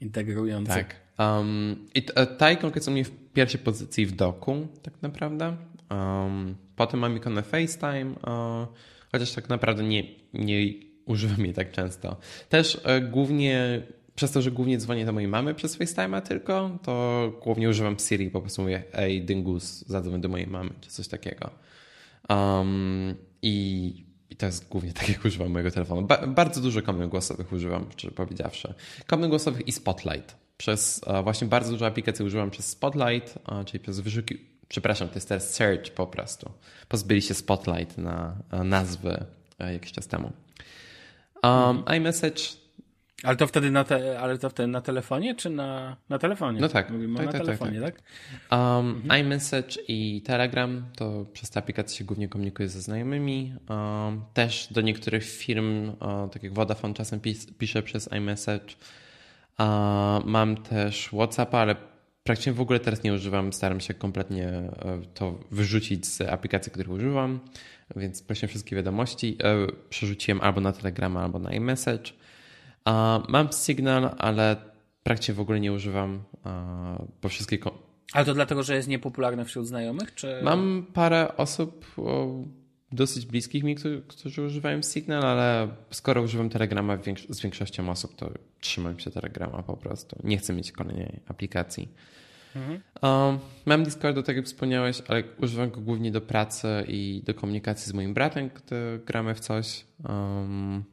integrujący. Tak. Um, I e, ta ikonka jest u mnie w pierwszej pozycji w doku, tak naprawdę. Um, potem mam ikonę FaceTime, uh, chociaż tak naprawdę nie, nie używam jej tak często. Też uh, głównie przez to, że głównie dzwonię do mojej mamy przez FaceTime'a tylko, to głównie używam Siri, po prostu mówię ej, dyngus, zadzwoń do mojej mamy, czy coś takiego. Um, i, I to jest głównie tak, jak używam mojego telefonu. Ba bardzo dużo komend głosowych używam, czy powiedziawszy. Komend głosowych i Spotlight. Przez właśnie bardzo dużo aplikacji używam przez Spotlight, czyli przez wyszuki... Przepraszam, to jest teraz search po prostu. Pozbyli się Spotlight na nazwy jakiś czas temu. Um, iMessage ale to wtedy na, te, ale to wtedy na telefonie, czy na, na telefonie? No tak. Mówimy tak, na tak, telefonie, tak? tak? Um, mhm. iMessage i Telegram, to przez te aplikacje się głównie komunikuję ze znajomymi. Um, też do niektórych firm, um, tak jak Vodafone czasem pis, piszę przez iMessage. mam też WhatsAppa, ale praktycznie w ogóle teraz nie używam. Staram się kompletnie e, to wyrzucić z aplikacji, których używam. Więc prosiłem wszystkie wiadomości. E, przerzuciłem albo na Telegrama, albo na iMessage. Mam Signal, ale praktycznie w ogóle nie używam, bo wszystkie... Ale to dlatego, że jest niepopularny wśród znajomych? Czy... Mam parę osób dosyć bliskich mi, którzy, używają Signal, ale skoro używam Telegrama z większością osób, to trzymam się Telegrama po prostu. Nie chcę mieć kolejnej aplikacji. Mhm. Um, mam Discord, tak jak wspomniałeś, ale używam go głównie do pracy i do komunikacji z moim bratem, gdy gramy w coś. Um,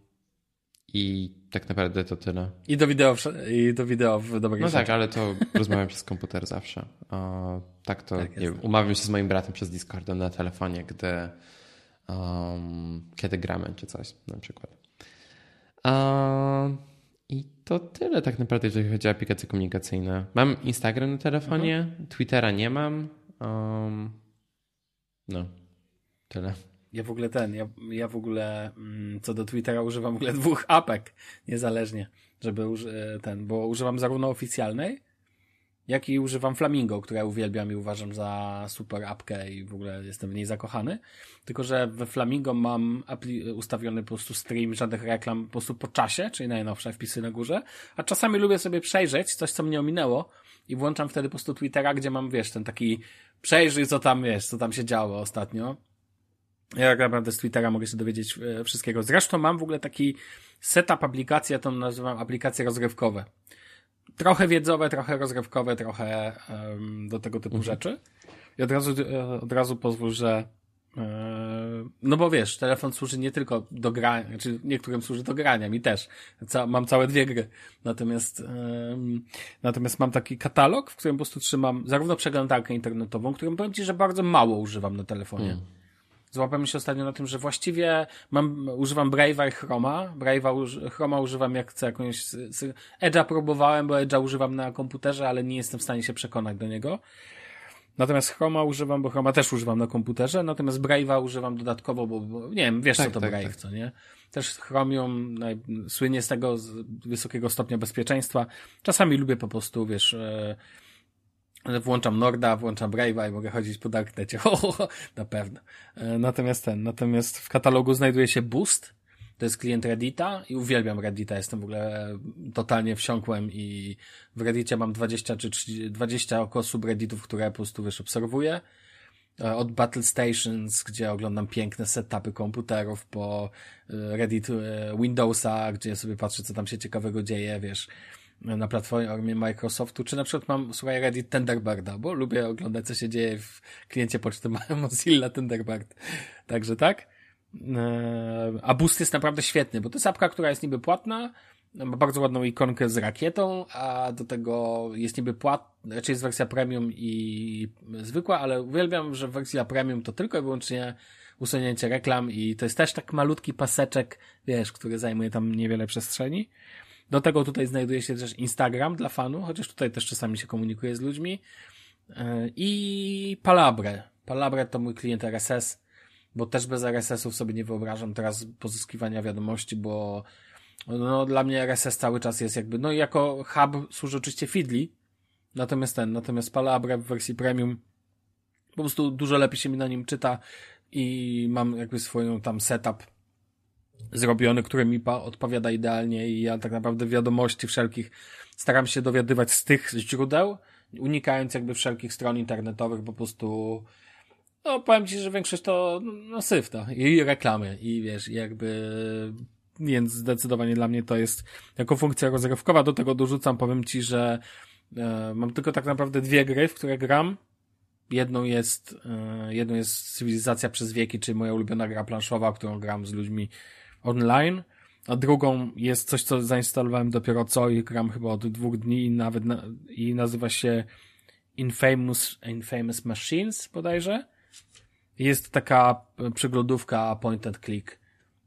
i tak naprawdę to tyle. I do wideo, i do wideo w dobrej No tak, ale to rozmawiam przez komputer zawsze. O, tak to, tak, nie umawiam się z moim bratem przez Discorda na telefonie, gdy um, kiedy gramy czy coś na przykład. Um, I to tyle tak naprawdę, jeżeli chodzi o aplikacje komunikacyjne. Mam Instagram na telefonie, mhm. Twittera nie mam. Um, no, tyle. Ja w ogóle ten, ja, ja w ogóle mm, co do Twittera używam w ogóle dwóch apek niezależnie, żeby e, ten, bo używam zarówno oficjalnej, jak i używam Flamingo, które uwielbiam i uważam za super apkę i w ogóle jestem w niej zakochany. Tylko, że we Flamingo mam ustawiony po prostu stream, żadnych reklam po prostu po czasie, czyli najnowsze wpisy na górze, a czasami lubię sobie przejrzeć coś, co mnie ominęło i włączam wtedy po prostu Twittera, gdzie mam, wiesz, ten taki przejrzyj, co tam, wiesz, co tam się działo ostatnio ja tak naprawdę z Twittera mogę się dowiedzieć e, wszystkiego. Zresztą mam w ogóle taki setup aplikacji, ja to nazywam aplikacje rozrywkowe. Trochę wiedzowe, trochę rozrywkowe, trochę um, do tego typu mhm. rzeczy. I od razu, e, od razu pozwól, że e, no bo wiesz, telefon służy nie tylko do grania, czy znaczy niektórym służy do grania, mi też. Ca mam całe dwie gry. Natomiast, um, natomiast mam taki katalog, w którym po prostu trzymam zarówno przeglądarkę internetową, którą powiem Ci, że bardzo mało używam na telefonie. Mm złapałem się ostatnio na tym, że właściwie mam, używam Brave'a i Chroma. Brave'a, Chroma używam jak chcę jakąś, Edge'a próbowałem, bo Edge'a używam na komputerze, ale nie jestem w stanie się przekonać do niego. Natomiast Chroma używam, bo Chroma też używam na komputerze, natomiast Brave'a używam dodatkowo, bo, bo nie wiem, wiesz tak, co to tak, Brave, tak. co nie? Też Chromium naj, słynie z tego z wysokiego stopnia bezpieczeństwa. Czasami lubię po prostu, wiesz, e, Włączam Norda, włączam Brave'a i mogę chodzić po Darknecie. na pewno. E, natomiast ten, natomiast w katalogu znajduje się Boost. To jest klient Reddita i uwielbiam Reddita. Jestem w ogóle totalnie wsiąkłem i w Reddicie mam 20 czy 30, 20 około subredditów, które po prostu wiesz, obserwuję. E, od Battle Stations, gdzie oglądam piękne setupy komputerów, po e, Reddit Windowsa, gdzie sobie patrzę, co tam się ciekawego dzieje, wiesz na platformie Microsoftu, czy na przykład mam, słuchaj, Reddit Thunderbirda, bo lubię oglądać, co się dzieje w kliencie poczty Mozilla Thunderbird. Także tak. E, a Boost jest naprawdę świetny, bo to jest apka, która jest niby płatna, ma bardzo ładną ikonkę z rakietą, a do tego jest niby płatna, raczej jest wersja premium i zwykła, ale uwielbiam, że wersja premium to tylko i wyłącznie usunięcie reklam i to jest też tak malutki paseczek, wiesz, który zajmuje tam niewiele przestrzeni. Do tego tutaj znajduje się też Instagram dla fanów, chociaż tutaj też czasami się komunikuje z ludźmi. E, I Palabre. Palabre to mój klient RSS, bo też bez RSS-ów sobie nie wyobrażam teraz pozyskiwania wiadomości, bo no dla mnie RSS cały czas jest jakby, no jako hub służy oczywiście Feedly, natomiast ten, natomiast Palabre w wersji premium po prostu dużo lepiej się mi na nim czyta i mam jakby swoją tam setup zrobiony, który mi odpowiada idealnie i ja tak naprawdę wiadomości wszelkich staram się dowiadywać z tych źródeł, unikając jakby wszelkich stron internetowych, po prostu no powiem Ci, że większość to no syf to i reklamy i wiesz, jakby więc zdecydowanie dla mnie to jest jako funkcja rozrywkowa. Do tego dorzucam, powiem Ci, że e, mam tylko tak naprawdę dwie gry, w które gram. Jedną jest, e, jedną jest Cywilizacja przez wieki, czyli moja ulubiona gra planszowa, którą gram z ludźmi online. A drugą jest coś, co zainstalowałem dopiero co i gram chyba od dwóch dni i nawet na, i nazywa się Infamous, Infamous Machines bodajże. Jest taka przyglądówka point and click.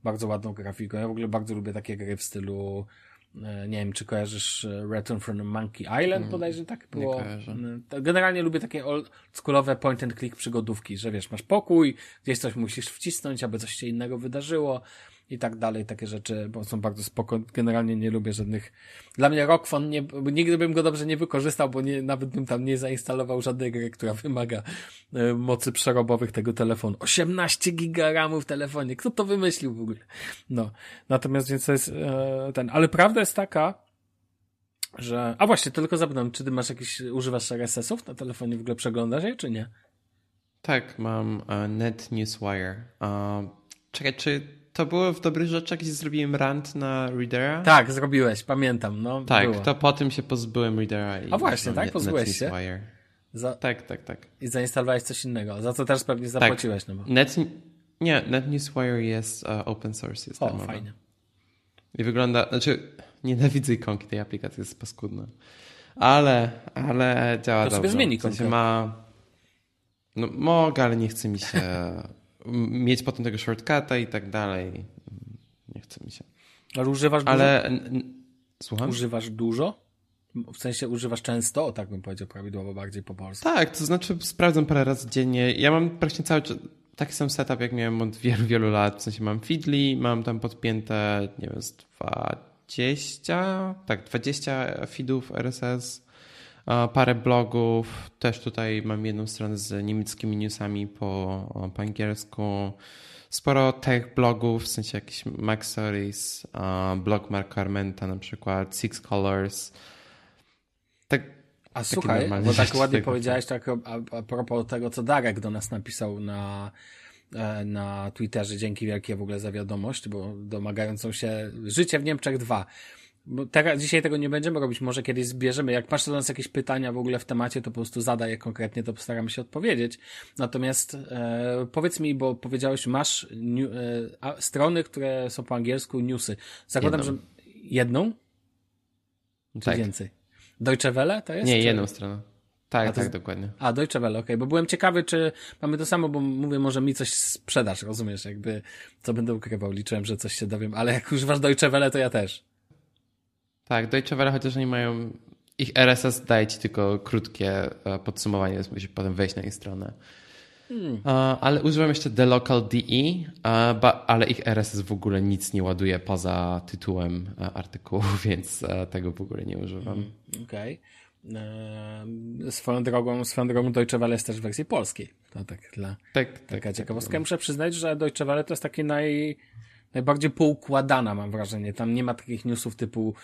Bardzo ładną grafiką. Ja w ogóle bardzo lubię takie gry w stylu e, nie wiem, czy kojarzysz e, Return from the Monkey Island bodajże tak było. E, generalnie lubię takie oldschoolowe point and click przygodówki, że wiesz, masz pokój, gdzieś coś musisz wcisnąć, aby coś się innego wydarzyło i tak dalej, takie rzeczy, bo są bardzo spoko. Generalnie nie lubię żadnych. Dla mnie Rockfon nie, nigdy bym go dobrze nie wykorzystał, bo nie, nawet bym tam nie zainstalował żadnej gry, która wymaga e, mocy przerobowych tego telefonu. 18 giga RAMu w telefonie. Kto to wymyślił w ogóle? No. Natomiast więc to jest e, ten, ale prawda jest taka, że, a właśnie, tylko zapytam, czy ty masz jakiś, używasz RSS-ów na telefonie, w ogóle przeglądasz je, czy nie? Tak, mam uh, Net Newswire. Uh, czekaj, czy to było w dobrych rzeczach, gdzie zrobiłem rant na Readera? Tak, zrobiłeś, pamiętam. No, tak, było. to po tym się pozbyłem Readera. I A właśnie, tak? Pozbyłeś się? Za... Tak, tak, tak. I zainstalowałeś coś innego, za co też pewnie tak. zapłaciłeś. Tak. No bo... Net... Nie, NetNewsWire jest uh, open source. Jest o, fajnie. I wygląda, znaczy nienawidzę ikonki tej aplikacji, jest paskudna. Ale, ale działa to dobrze. To sobie zmieni ikonkę. W sensie ma... No mogę, ale nie chce mi się mieć potem tego shortcuta i tak dalej. Nie chce mi się. Ale używasz Ale... dużo? Słucham? Używasz dużo? W sensie używasz często, tak bym powiedział prawidłowo bardziej po polsku. Tak, to znaczy sprawdzam parę razy dziennie. Ja mam praktycznie cały czas taki sam setup, jak miałem od wielu, wielu lat. W sensie mam Feedly, mam tam podpięte, nie wiem, z 20, tak, 20 feedów RSS parę blogów. Też tutaj mam jedną stronę z niemieckimi newsami po, po angielsku. Sporo tech blogów, w sensie jakiś Mac Stories, blog Marka Armenta na przykład, Six Colors. Tak, a słuchaj, bo tak ładnie powiedziałeś tak a, a propos tego, co Darek do nas napisał na, e, na Twitterze. Dzięki wielkie w ogóle za wiadomość, bo domagającą się Życie w Niemczech 2. Bo teraz, dzisiaj tego nie będziemy robić, może kiedyś zbierzemy. Jak masz do nas jakieś pytania w ogóle w temacie, to po prostu zadaj je konkretnie, to postaramy się odpowiedzieć. Natomiast e, powiedz mi, bo powiedziałeś, masz new, e, strony, które są po angielsku, newsy. Zakładam, jedną. że jedną? Czy tak. więcej? Deutsche Welle to jest? Nie, czy... jedną stronę. Tak, tak, jest... dokładnie. A, Deutsche Welle, okej, okay. bo byłem ciekawy, czy mamy to samo, bo mówię, może mi coś sprzedasz, rozumiesz, jakby, co będę ukrywał, liczyłem, że coś się dowiem, ale jak używasz Deutsche Welle, to ja też. Tak, Deutsche Welle, chociaż oni mają. Ich RSS daje ci tylko krótkie e, podsumowanie, więc musisz potem wejść na ich stronę. Hmm. Ale używam jeszcze The Local DE, ale ich RSS w ogóle nic nie ładuje poza tytułem e, artykułu, więc e, tego w ogóle nie używam. Hmm, okej. Okay. Swoją drogą, swoją drogą Deutsche Welle jest też w wersji polskiej. To tak dla tak, tak taka tak, ciekawostka. Tak. Muszę przyznać, że Deutsche Welle to jest takie naj, najbardziej poukładana, mam wrażenie. Tam nie ma takich newsów typu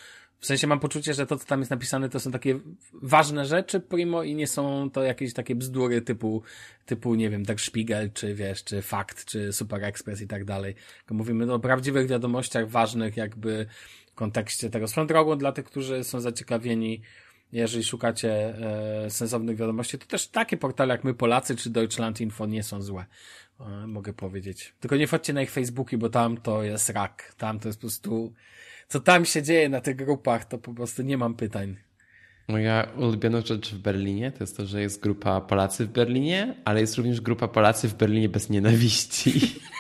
w sensie mam poczucie, że to, co tam jest napisane, to są takie ważne rzeczy, primo, i nie są to jakieś takie bzdury typu, typu, nie wiem, tak Spiegel, czy wiesz, czy Fakt, czy Super Express i tak dalej. Tylko mówimy o prawdziwych wiadomościach ważnych, jakby w kontekście tego. Swoją drogą dla tych, którzy są zaciekawieni, jeżeli szukacie e, sensownych wiadomości, to też takie portale jak my Polacy czy Deutschland Info nie są złe. E, mogę powiedzieć. Tylko nie wchodźcie na ich Facebooki, bo tam to jest rak. Tam to jest po prostu co tam się dzieje na tych grupach, to po prostu nie mam pytań. Moja ulubiona rzecz w Berlinie to jest to, że jest grupa Polacy w Berlinie, ale jest również grupa Polacy w Berlinie bez nienawiści.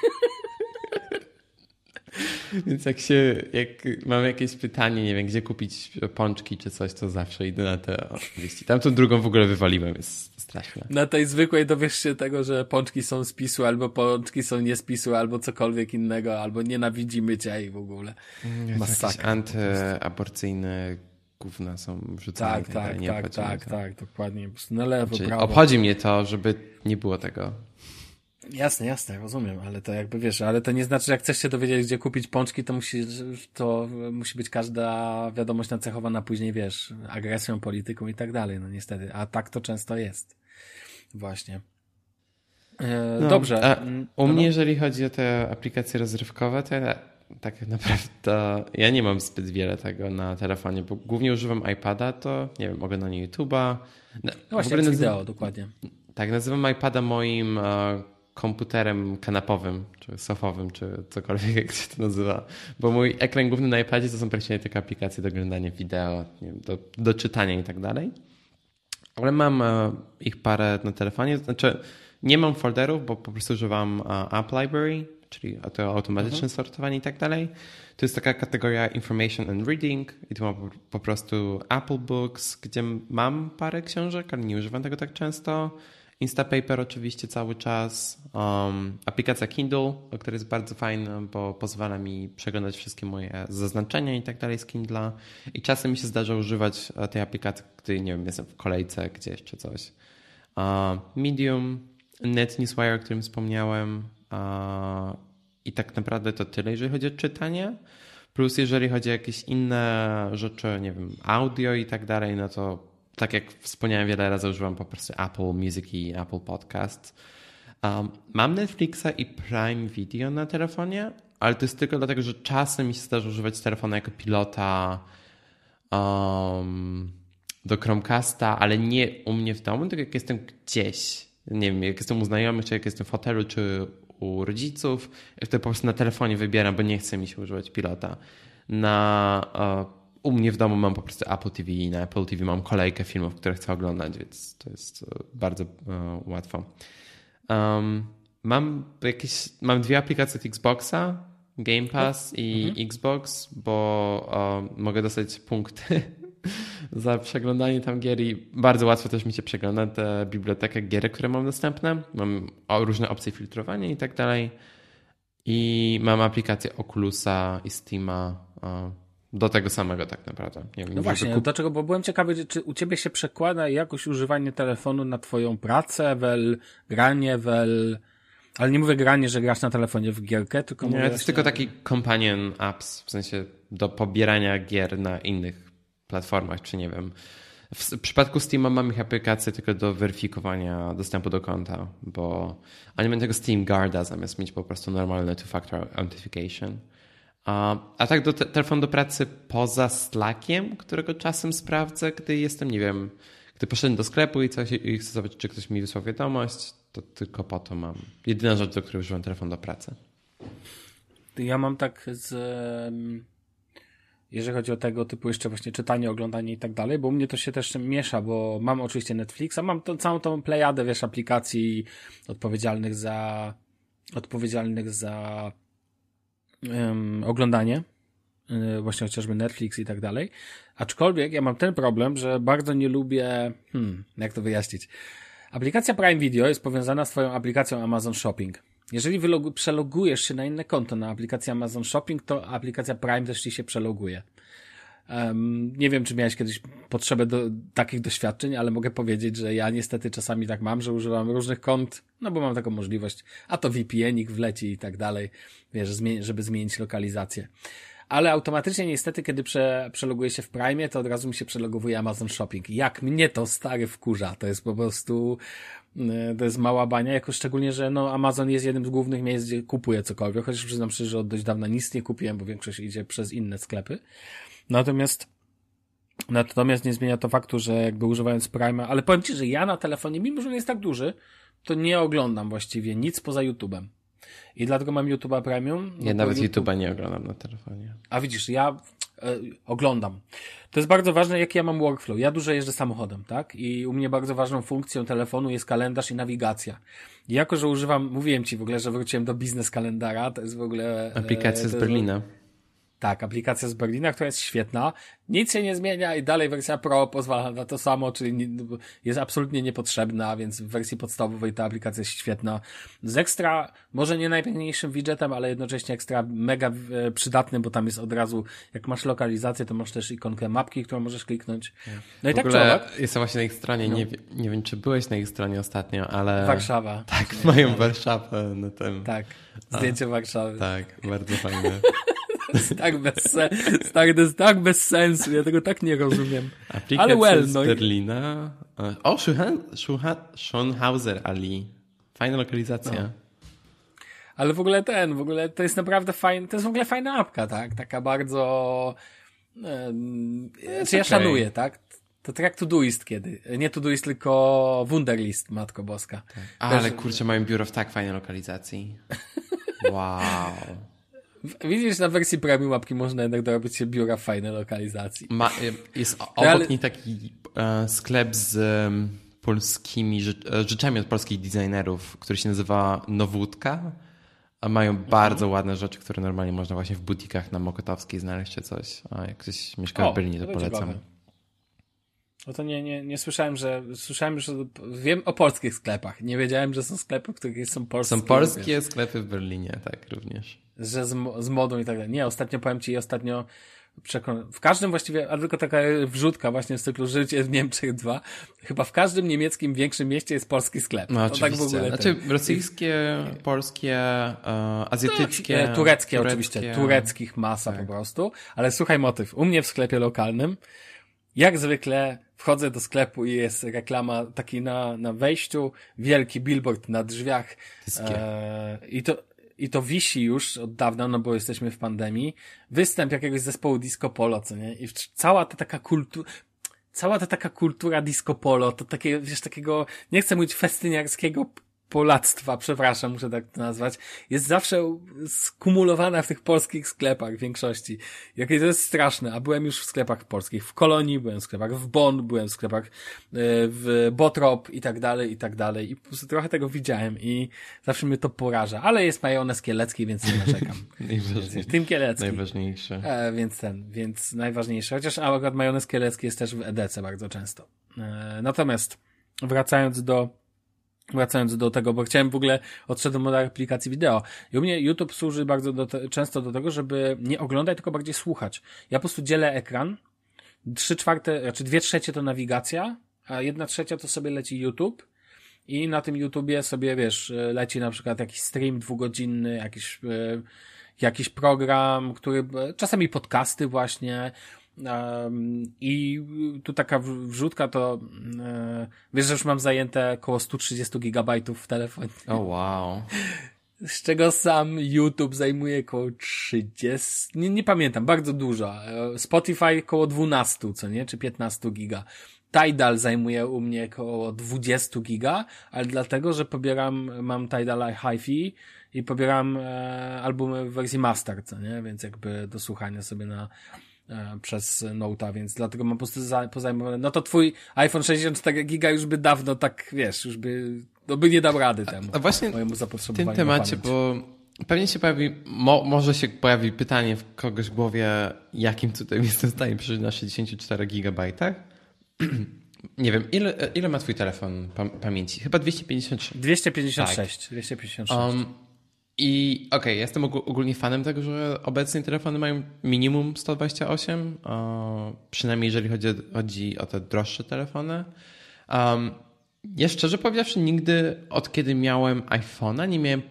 Więc jak się, jak mam jakieś pytanie, nie wiem, gdzie kupić pączki czy coś, to zawsze idę na te wieści. Tamtą drugą w ogóle wywaliłem, jest straszne. Na tej zwykłej dowiesz się tego, że pączki są z PiSu, albo pączki są nie z PiSu, albo cokolwiek innego, albo nienawidzimy cię i w ogóle. Masakra. antyaborcyjne gówna są wrzucane. Tak, tak, tak, tak, tak, dokładnie. Na lewo, znaczy, prawo. Obchodzi mnie to, żeby nie było tego. Jasne, jasne, rozumiem, ale to jakby wiesz, ale to nie znaczy, że jak chcesz się dowiedzieć, gdzie kupić pączki, to musi, to musi być każda wiadomość nacechowana później, wiesz, agresją, polityką i tak dalej, no niestety. A tak to często jest. Właśnie. E, no, dobrze. A mm, u mnie, no. jeżeli chodzi o te aplikacje rozrywkowe, to ja tak naprawdę ja nie mam zbyt wiele tego na telefonie, bo głównie używam iPada, to nie wiem, oglądanie YouTube'a. No, właśnie, jak wideo, dokładnie. Tak, nazywam iPada moim e, komputerem kanapowym, czy sofowym, czy cokolwiek, jak się to nazywa. Bo mój ekran główny na iPadzie to są praktycznie tylko aplikacje do oglądania wideo, wiem, do, do czytania i tak dalej. Ale mam e, ich parę na telefonie. Znaczy, nie mam folderów, bo po prostu używam e, App Library, czyli to automatyczne mhm. sortowanie i tak dalej. To jest taka kategoria Information and Reading i tu mam po prostu Apple Books, gdzie mam parę książek, ale nie używam tego tak często. Instapaper oczywiście cały czas. Um, aplikacja Kindle, która jest bardzo fajna, bo pozwala mi przeglądać wszystkie moje zaznaczenia i tak dalej z Kindla. I czasem mi się zdarza używać e, tej aplikacji, gdy nie wiem, jestem w kolejce gdzieś czy coś. Medium, NetNewsWire, o którym wspomniałem. I tak naprawdę to tyle, jeżeli chodzi o czytanie. Plus jeżeli chodzi o jakieś inne rzeczy, nie wiem, audio i tak dalej, no to tak jak wspomniałem wiele razy, używam po prostu Apple Music i Apple Podcast. Um, mam Netflixa i Prime Video na telefonie, ale to jest tylko dlatego, że czasem mi się zdarza używać telefonu jako pilota um, do Chromecasta, ale nie u mnie w domu, tylko jak jestem gdzieś. Nie wiem, jak jestem u znajomych, czy jak jestem w hotelu, czy u rodziców, to po prostu na telefonie wybieram, bo nie chce mi się używać pilota. Na uh, u mnie w domu mam po prostu Apple TV i na Apple TV mam kolejkę filmów, które chcę oglądać, więc to jest e, bardzo uh, łatwo. Um, mam jakieś, mam dwie aplikacje od Xboxa, Game Pass i mhm. Xbox, bo um, mogę dostać punkty za przeglądanie tam gier i bardzo łatwo też mi się przegląda tę bibliotekę gier, które mam dostępne. Mam różne opcje filtrowania i tak dalej. I mam aplikację Oculusa i Steama do tego samego tak naprawdę. Nie wiem, no właśnie, kup... dlaczego? Bo byłem ciekawy, czy u ciebie się przekłada jakoś używanie telefonu na twoją pracę, wel, granie, wel... Ale nie mówię granie, że grasz na telefonie w gierkę, tylko Nie, to jest tylko taki companion apps, w sensie do pobierania gier na innych platformach, czy nie wiem. W przypadku Steama mam ich aplikację tylko do weryfikowania dostępu do konta, bo oni mają tego Steam Guarda zamiast mieć po prostu normalne two-factor authentication. A, a tak do te, telefon do pracy poza Slackiem, którego czasem sprawdzę, gdy jestem, nie wiem, gdy poszedłem do sklepu i, coś, i chcę zobaczyć, czy ktoś mi wysłał wiadomość, to tylko po to mam. Jedyna rzecz, do której używam telefon do pracy. Ja mam tak z... Jeżeli chodzi o tego typu jeszcze właśnie czytanie, oglądanie i tak dalej, bo u mnie to się też miesza, bo mam oczywiście Netflixa, mam tą, całą tą plejadę, wiesz, aplikacji odpowiedzialnych za odpowiedzialnych za um, oglądanie, e, właśnie chociażby Netflix i tak dalej. Aczkolwiek ja mam ten problem, że bardzo nie lubię, hmm, jak to wyjaśnić. Aplikacja Prime Video jest powiązana z twoją aplikacją Amazon Shopping. Jeżeli przelogujesz się na inne konto na aplikację Amazon Shopping, to aplikacja Prime też ci się przeloguje. Um, nie wiem, czy miałeś kiedyś potrzebę do takich doświadczeń, ale mogę powiedzieć, że ja niestety czasami tak mam, że używam różnych kont, no bo mam taką możliwość, a to VPN-ik wleci i tak dalej, wiesz, żeby zmienić lokalizację. Ale automatycznie niestety, kiedy prze, przeloguję się w Prime, to od razu mi się przelogowuje Amazon Shopping. Jak mnie to stary wkurza, to jest po prostu, y, to jest mała bania, jako szczególnie, że no Amazon jest jednym z głównych miejsc, gdzie kupuję cokolwiek, chociaż przyznam szczerze, że od dość dawna nic nie kupiłem, bo większość idzie przez inne sklepy. Natomiast Natomiast nie zmienia to faktu, że jakby używając Prime, ale powiem Ci, że ja na telefonie, mimo że on jest tak duży, to nie oglądam właściwie nic poza YouTube'em. I dlatego mam YouTube'a Premium. No ja nawet YouTube... YouTube'a nie oglądam na telefonie. A widzisz, ja e, oglądam. To jest bardzo ważne, jaki ja mam workflow. Ja dużo jeżdżę samochodem, tak? I u mnie bardzo ważną funkcją telefonu jest kalendarz i nawigacja. I jako, że używam, mówiłem Ci w ogóle, że wróciłem do biznes kalendara, to jest w ogóle... Aplikacja z Berlina. Tak, aplikacja z Berlina, która jest świetna. Nic się nie zmienia i dalej wersja Pro pozwala na to samo, czyli jest absolutnie niepotrzebna, więc w wersji podstawowej ta aplikacja jest świetna. Z ekstra, może nie najpiękniejszym widgetem, ale jednocześnie ekstra mega e, przydatny, bo tam jest od razu, jak masz lokalizację, to masz też ikonkę mapki, którą możesz kliknąć. No i w tak ogóle jestem właśnie na ich stronie, no. nie, nie wiem, czy byłeś na ich stronie ostatnio, ale... Warszawa. Tak, mają Warszawę na tym. Tak, zdjęcie A, Warszawy. Tak, bardzo fajne. Jest tak bez, sensu. tak, jest tak bez sensu. Ja tego tak nie rozumiem. Aplikacja Ale well, no Berlina. O, Schonhauser Ali. Fajna lokalizacja. No. Ale w ogóle ten, w ogóle to jest naprawdę fajny, to jest w ogóle fajna apka, tak? Taka bardzo... Yy, czy ja okay. szanuję, tak? To tak jak Todoist kiedy. Nie Todoist, tylko Wunderlist, Matko Boska. Tak. Ale Też... kurczę, mają biuro w tak fajnej lokalizacji. Wow. Widzisz, na wersji premium mapki można jednak dorobić się biura w fajnej lokalizacji. Ma, jest obok ale... niej taki e, sklep z e, polskimi rzeczami od polskich designerów, który się nazywa Nowódka. A mają mhm. bardzo ładne rzeczy, które normalnie można właśnie w butikach na Mokotowskiej znaleźć czy coś. A jak ktoś mieszka o, w Berlinie, to, to polecam. Ciekawe. No to nie, nie, nie słyszałem, że słyszałem, że wiem o polskich sklepach. Nie wiedziałem, że są sklepy, w których są polskie. Są polskie sklepy w Berlinie, tak również. Że z, z modą i tak dalej. Nie, ostatnio powiem ci, ostatnio przekon... w każdym właściwie, a tylko taka wrzutka właśnie z cyklu Życie w Niemczech 2, chyba w każdym niemieckim większym mieście jest polski sklep. No to oczywiście. Tak w ogóle znaczy ten... rosyjskie, polskie, e, azjatyckie. No, tureckie, tureckie, oczywiście, tureckich masa tak. po prostu. Ale słuchaj motyw, u mnie w sklepie lokalnym jak zwykle wchodzę do sklepu i jest reklama taki na, na wejściu, wielki billboard na drzwiach. E, I to, i to wisi już od dawna, no bo jesteśmy w pandemii, występ jakiegoś zespołu disco polo, co nie? I cała ta taka kultura, cała ta taka kultura disco polo, to takie, wiesz, takiego, nie chcę mówić festyniarskiego polactwa, przepraszam, muszę tak to nazwać, jest zawsze skumulowana w tych polskich sklepach w większości. Jakie to jest straszne, a byłem już w sklepach polskich, w Kolonii, byłem w sklepach w Bonn, byłem w sklepach e, w Botrop i tak dalej, i tak dalej. I po prostu trochę tego widziałem i zawsze mnie to poraża. Ale jest majonez kielecki, więc nie narzekam. Najważniejsze. Tym kielecki. Najważniejsze. E, więc ten, więc najważniejsze. Chociaż akurat majonez kielecki jest też w EDC bardzo często. E, natomiast wracając do Wracając do tego, bo chciałem w ogóle odszedłem od aplikacji wideo. I u mnie YouTube służy bardzo do te, często do tego, żeby nie oglądać, tylko bardziej słuchać. Ja po prostu dzielę ekran. Trzy czwarte, znaczy dwie trzecie to nawigacja, a jedna trzecia to sobie leci YouTube. I na tym YouTubie sobie, wiesz, leci na przykład jakiś stream dwugodzinny, jakiś, e, jakiś program, który, czasami podcasty właśnie, i tu taka wrzutka to e, wiesz, że już mam zajęte około 130 gigabajtów w telefonie. O oh, wow. Z czego sam YouTube zajmuje około 30, nie, nie pamiętam, bardzo dużo. E, Spotify około 12, co nie? Czy 15 giga. Tidal zajmuje u mnie około 20 giga, ale dlatego, że pobieram, mam Tidal HiFi i pobieram e, albumy w wersji master, co nie? Więc jakby do słuchania sobie na przez Note'a, więc dlatego mam po prostu za, pozajmowane. No to twój iPhone 64 giga już by dawno tak, wiesz, już by, no by nie dał rady temu. A, a właśnie mojemu w tym temacie, bo pewnie się pojawi, mo, może się pojawi pytanie w kogoś w głowie, jakim cudem jestem w stanie przeżyć na 64 gigabajtach. Nie wiem, ile, ile ma twój telefon pamięci? Chyba 256. 256. Tak. 256. Um, i okej, okay, jestem ogólnie fanem tego, że obecnie telefony mają minimum 128, o, przynajmniej jeżeli chodzi, chodzi o te droższe telefony. Um, ja szczerze powiedziawszy, nigdy od kiedy miałem iPhone'a nie miałem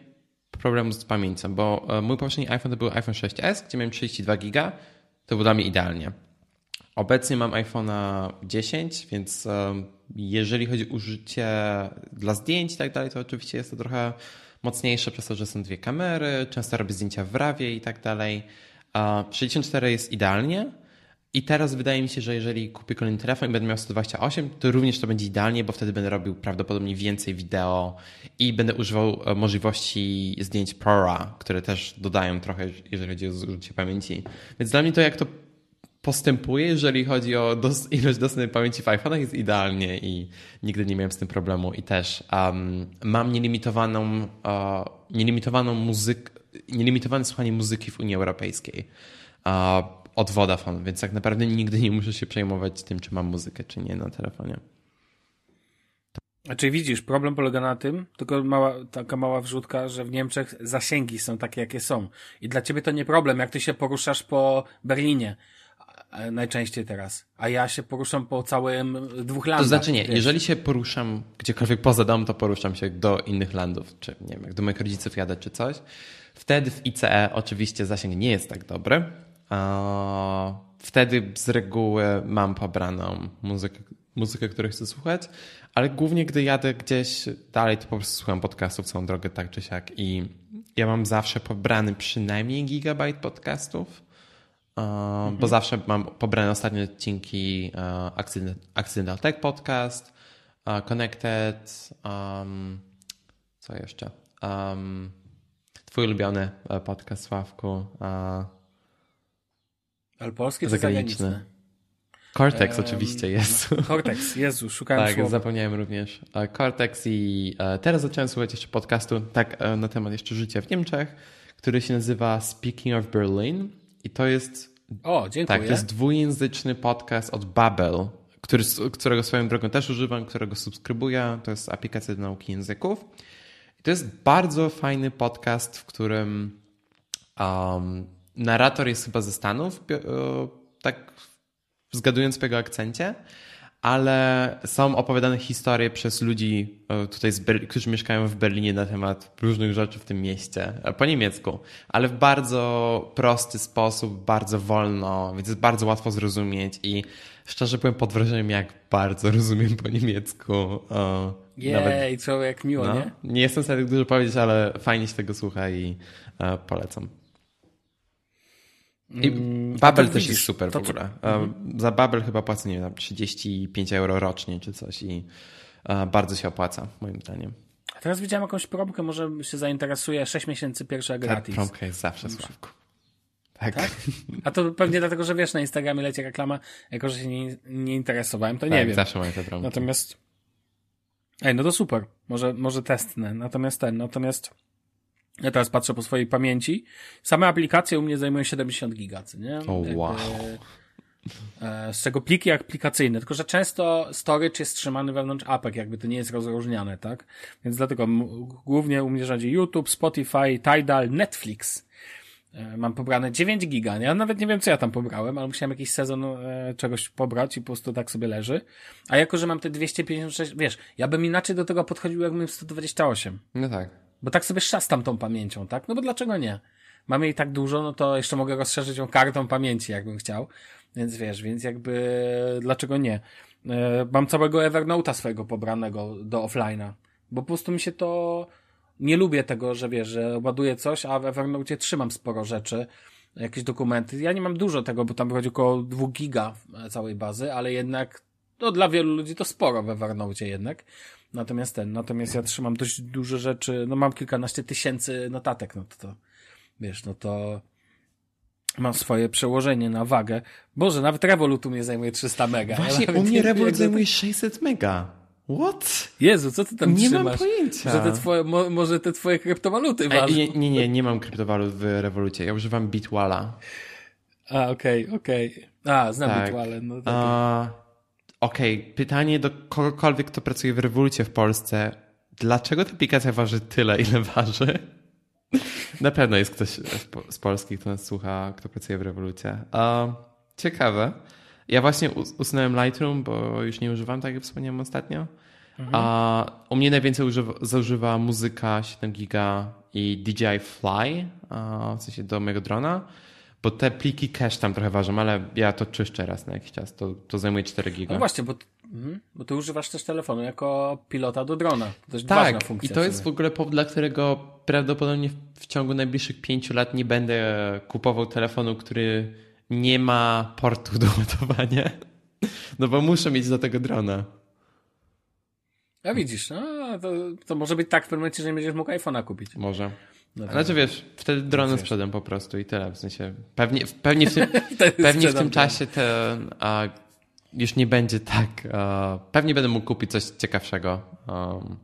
problemu z pamięcią, bo e, mój poprzedni iPhone to był iPhone 6s, gdzie miałem 32 giga, to było dla mnie idealnie. Obecnie mam iPhone'a 10, więc um, jeżeli chodzi o użycie dla zdjęć i tak dalej, to oczywiście jest to trochę mocniejsze przez to, że są dwie kamery, często robię zdjęcia w rawie i tak dalej. 64 jest idealnie. I teraz wydaje mi się, że jeżeli kupię kolejny telefon i będę miał 128, to również to będzie idealnie, bo wtedy będę robił prawdopodobnie więcej wideo i będę używał e, możliwości zdjęć ProRA, które też dodają trochę, jeżeli chodzi o zużycie pamięci. Więc dla mnie to, jak to postępuje, jeżeli chodzi o dos ilość dostępnej pamięci w iPhone'ach jest idealnie i nigdy nie miałem z tym problemu i też um, mam nielimitowaną, uh, nielimitowaną muzykę, nielimitowane słuchanie muzyki w Unii Europejskiej. od Vodafone, więc tak naprawdę nigdy nie muszę się przejmować tym, czy mam muzykę, czy nie na telefonie. Znaczy widzisz, problem polega na tym, tylko mała, taka mała wrzutka, że w Niemczech zasięgi są takie, jakie są. I dla ciebie to nie problem, jak ty się poruszasz po Berlinie najczęściej teraz. A ja się poruszam po całym dwóch landach. To znaczy nie, wiesz. jeżeli się poruszam gdziekolwiek poza dom, to poruszam się do innych landów, czy nie wiem, jak do moich rodziców jadę, czy coś. Wtedy w ICE oczywiście zasięg nie jest tak dobry. Wtedy z reguły mam pobraną muzykę, muzykę, której chcę słuchać, ale głównie gdy jadę gdzieś dalej, to po prostu słucham podcastów całą drogę, tak czy siak. I ja mam zawsze pobrany przynajmniej gigabajt podcastów, mhm. bo zawsze mam pobrane ostatnie odcinki Accident, Accidental Tech Podcast, Connected, um, co jeszcze? Um, twój ulubiony e, podcast, Sławku. Ale polski czy zagraniczny? Cortex um, oczywiście jest. Cortex, Jezu, szukałem Tak, słowa. zapomniałem również. E, Cortex i e, teraz zacząłem słuchać jeszcze podcastu tak na temat jeszcze życia w Niemczech, który się nazywa Speaking of Berlin i to jest o, dziękuję. Tak, to jest dwujęzyczny podcast od Babel, który, którego swoją drogą też używam, którego subskrybuję. To jest aplikacja do nauki języków. I to jest bardzo fajny podcast, w którym um, narrator jest chyba ze Stanów, tak zgadując po jego akcencie, ale są opowiadane historie przez ludzi e, tutaj, którzy mieszkają w Berlinie na temat różnych rzeczy w tym mieście, e, po niemiecku, ale w bardzo prosty sposób, bardzo wolno, więc jest bardzo łatwo zrozumieć i szczerze byłem pod wrażeniem, jak bardzo rozumiem po niemiecku. Jej, Nawet, co jak miło, no, nie? Nie jestem w stanie tak dużo powiedzieć, ale fajnie się tego słucha i polecam. I mm, Babel też widzisz, jest super w ogóle. Mhm. Za Babel chyba płacę, nie wiem, 35 euro rocznie czy coś i bardzo się opłaca, moim zdaniem. A teraz widziałem jakąś promkę, może się zainteresuje 6 miesięcy pierwsza gratis. Ta promka jest zawsze, Sławku. Tak. tak. A to pewnie dlatego, że wiesz, na Instagramie leci reklama, jako że się nie, nie interesowałem, to nie tak, wiem. zawsze mają te promki. Natomiast Ej, no to super. Może, może testnę. Natomiast ten, natomiast ja teraz patrzę po swojej pamięci. Same aplikacje u mnie zajmują 70 giga, nie? O, oh, wow. E, z czego pliki aplikacyjne, tylko że często storage jest trzymany wewnątrz apek, jakby to nie jest rozróżniane, tak? Więc dlatego głównie u mnie rządzi YouTube, Spotify, Tidal, Netflix. E, mam pobrane 9 giga, ja nawet nie wiem, co ja tam pobrałem, ale musiałem jakiś sezon e, czegoś pobrać i po prostu tak sobie leży. A jako, że mam te 256, wiesz, ja bym inaczej do tego podchodził, jakbym 128. No tak. Bo tak sobie szastam tą pamięcią, tak? No bo dlaczego nie? Mamy jej tak dużo, no to jeszcze mogę rozszerzyć ją kartą pamięci, jakbym chciał. Więc wiesz, więc jakby dlaczego nie? E, mam całego Evernote'a swojego pobranego do offline'a. Bo po prostu mi się to nie lubię tego, że wiesz, że ładuję coś, a w Evernote trzymam sporo rzeczy, jakieś dokumenty. Ja nie mam dużo tego, bo tam wychodzi około 2 giga całej bazy, ale jednak no, dla wielu ludzi to sporo w Evernote jednak. Natomiast ten, natomiast ja trzymam dość dużo rzeczy, no mam kilkanaście tysięcy notatek, no to, to wiesz, no to mam swoje przełożenie na wagę. Boże, nawet Revolut u mnie zajmuje 300 mega. Właśnie, ja u mnie Revolut zajmuje 600 mega. What? Jezu, co ty tam nie trzymasz? Nie mam pojęcia. Że te twoje, mo, może te twoje kryptowaluty ważą? Nie, nie, nie, nie mam kryptowalut w Revolucie. Ja używam Bitwala. A, okej, okay, okej. Okay. A, znam tak. Bitwale. No, tak. Okej, okay. pytanie do kogokolwiek, kto pracuje w Revolucie w Polsce. Dlaczego ta aplikacja waży tyle, ile waży? Na pewno jest ktoś z Polski, kto nas słucha, kto pracuje w Revolucie. Uh, ciekawe. Ja właśnie usunąłem Lightroom, bo już nie używam, tak jak wspomniałem ostatnio. Mhm. A u mnie najwięcej używa, zużywa muzyka 7 giga i DJI Fly, w sensie do mojego drona, bo te pliki cache tam trochę ważą, ale ja to czyszczę raz na jakiś czas, to, to zajmuje 4 giga. No właśnie, bo, mhm, bo ty używasz też telefonu jako pilota do drona. To jest tak, ważna funkcja. i to jest w ogóle powód, dla którego prawdopodobnie w ciągu najbliższych 5 lat nie będę kupował telefonu, który nie ma portu do ładowania. No bo muszę mieć do tego drona. A widzisz, no, to, to może być tak w pewnym momencie, że nie będziesz mógł iPhone'a kupić. Może. No tak. Znaczy wiesz, wtedy drony wiesz. sprzedam po prostu i tyle. W sensie pewnie, pewnie w tym, pewnie w tym czasie te, a, już nie będzie tak. A, pewnie będę mógł kupić coś ciekawszego. Um,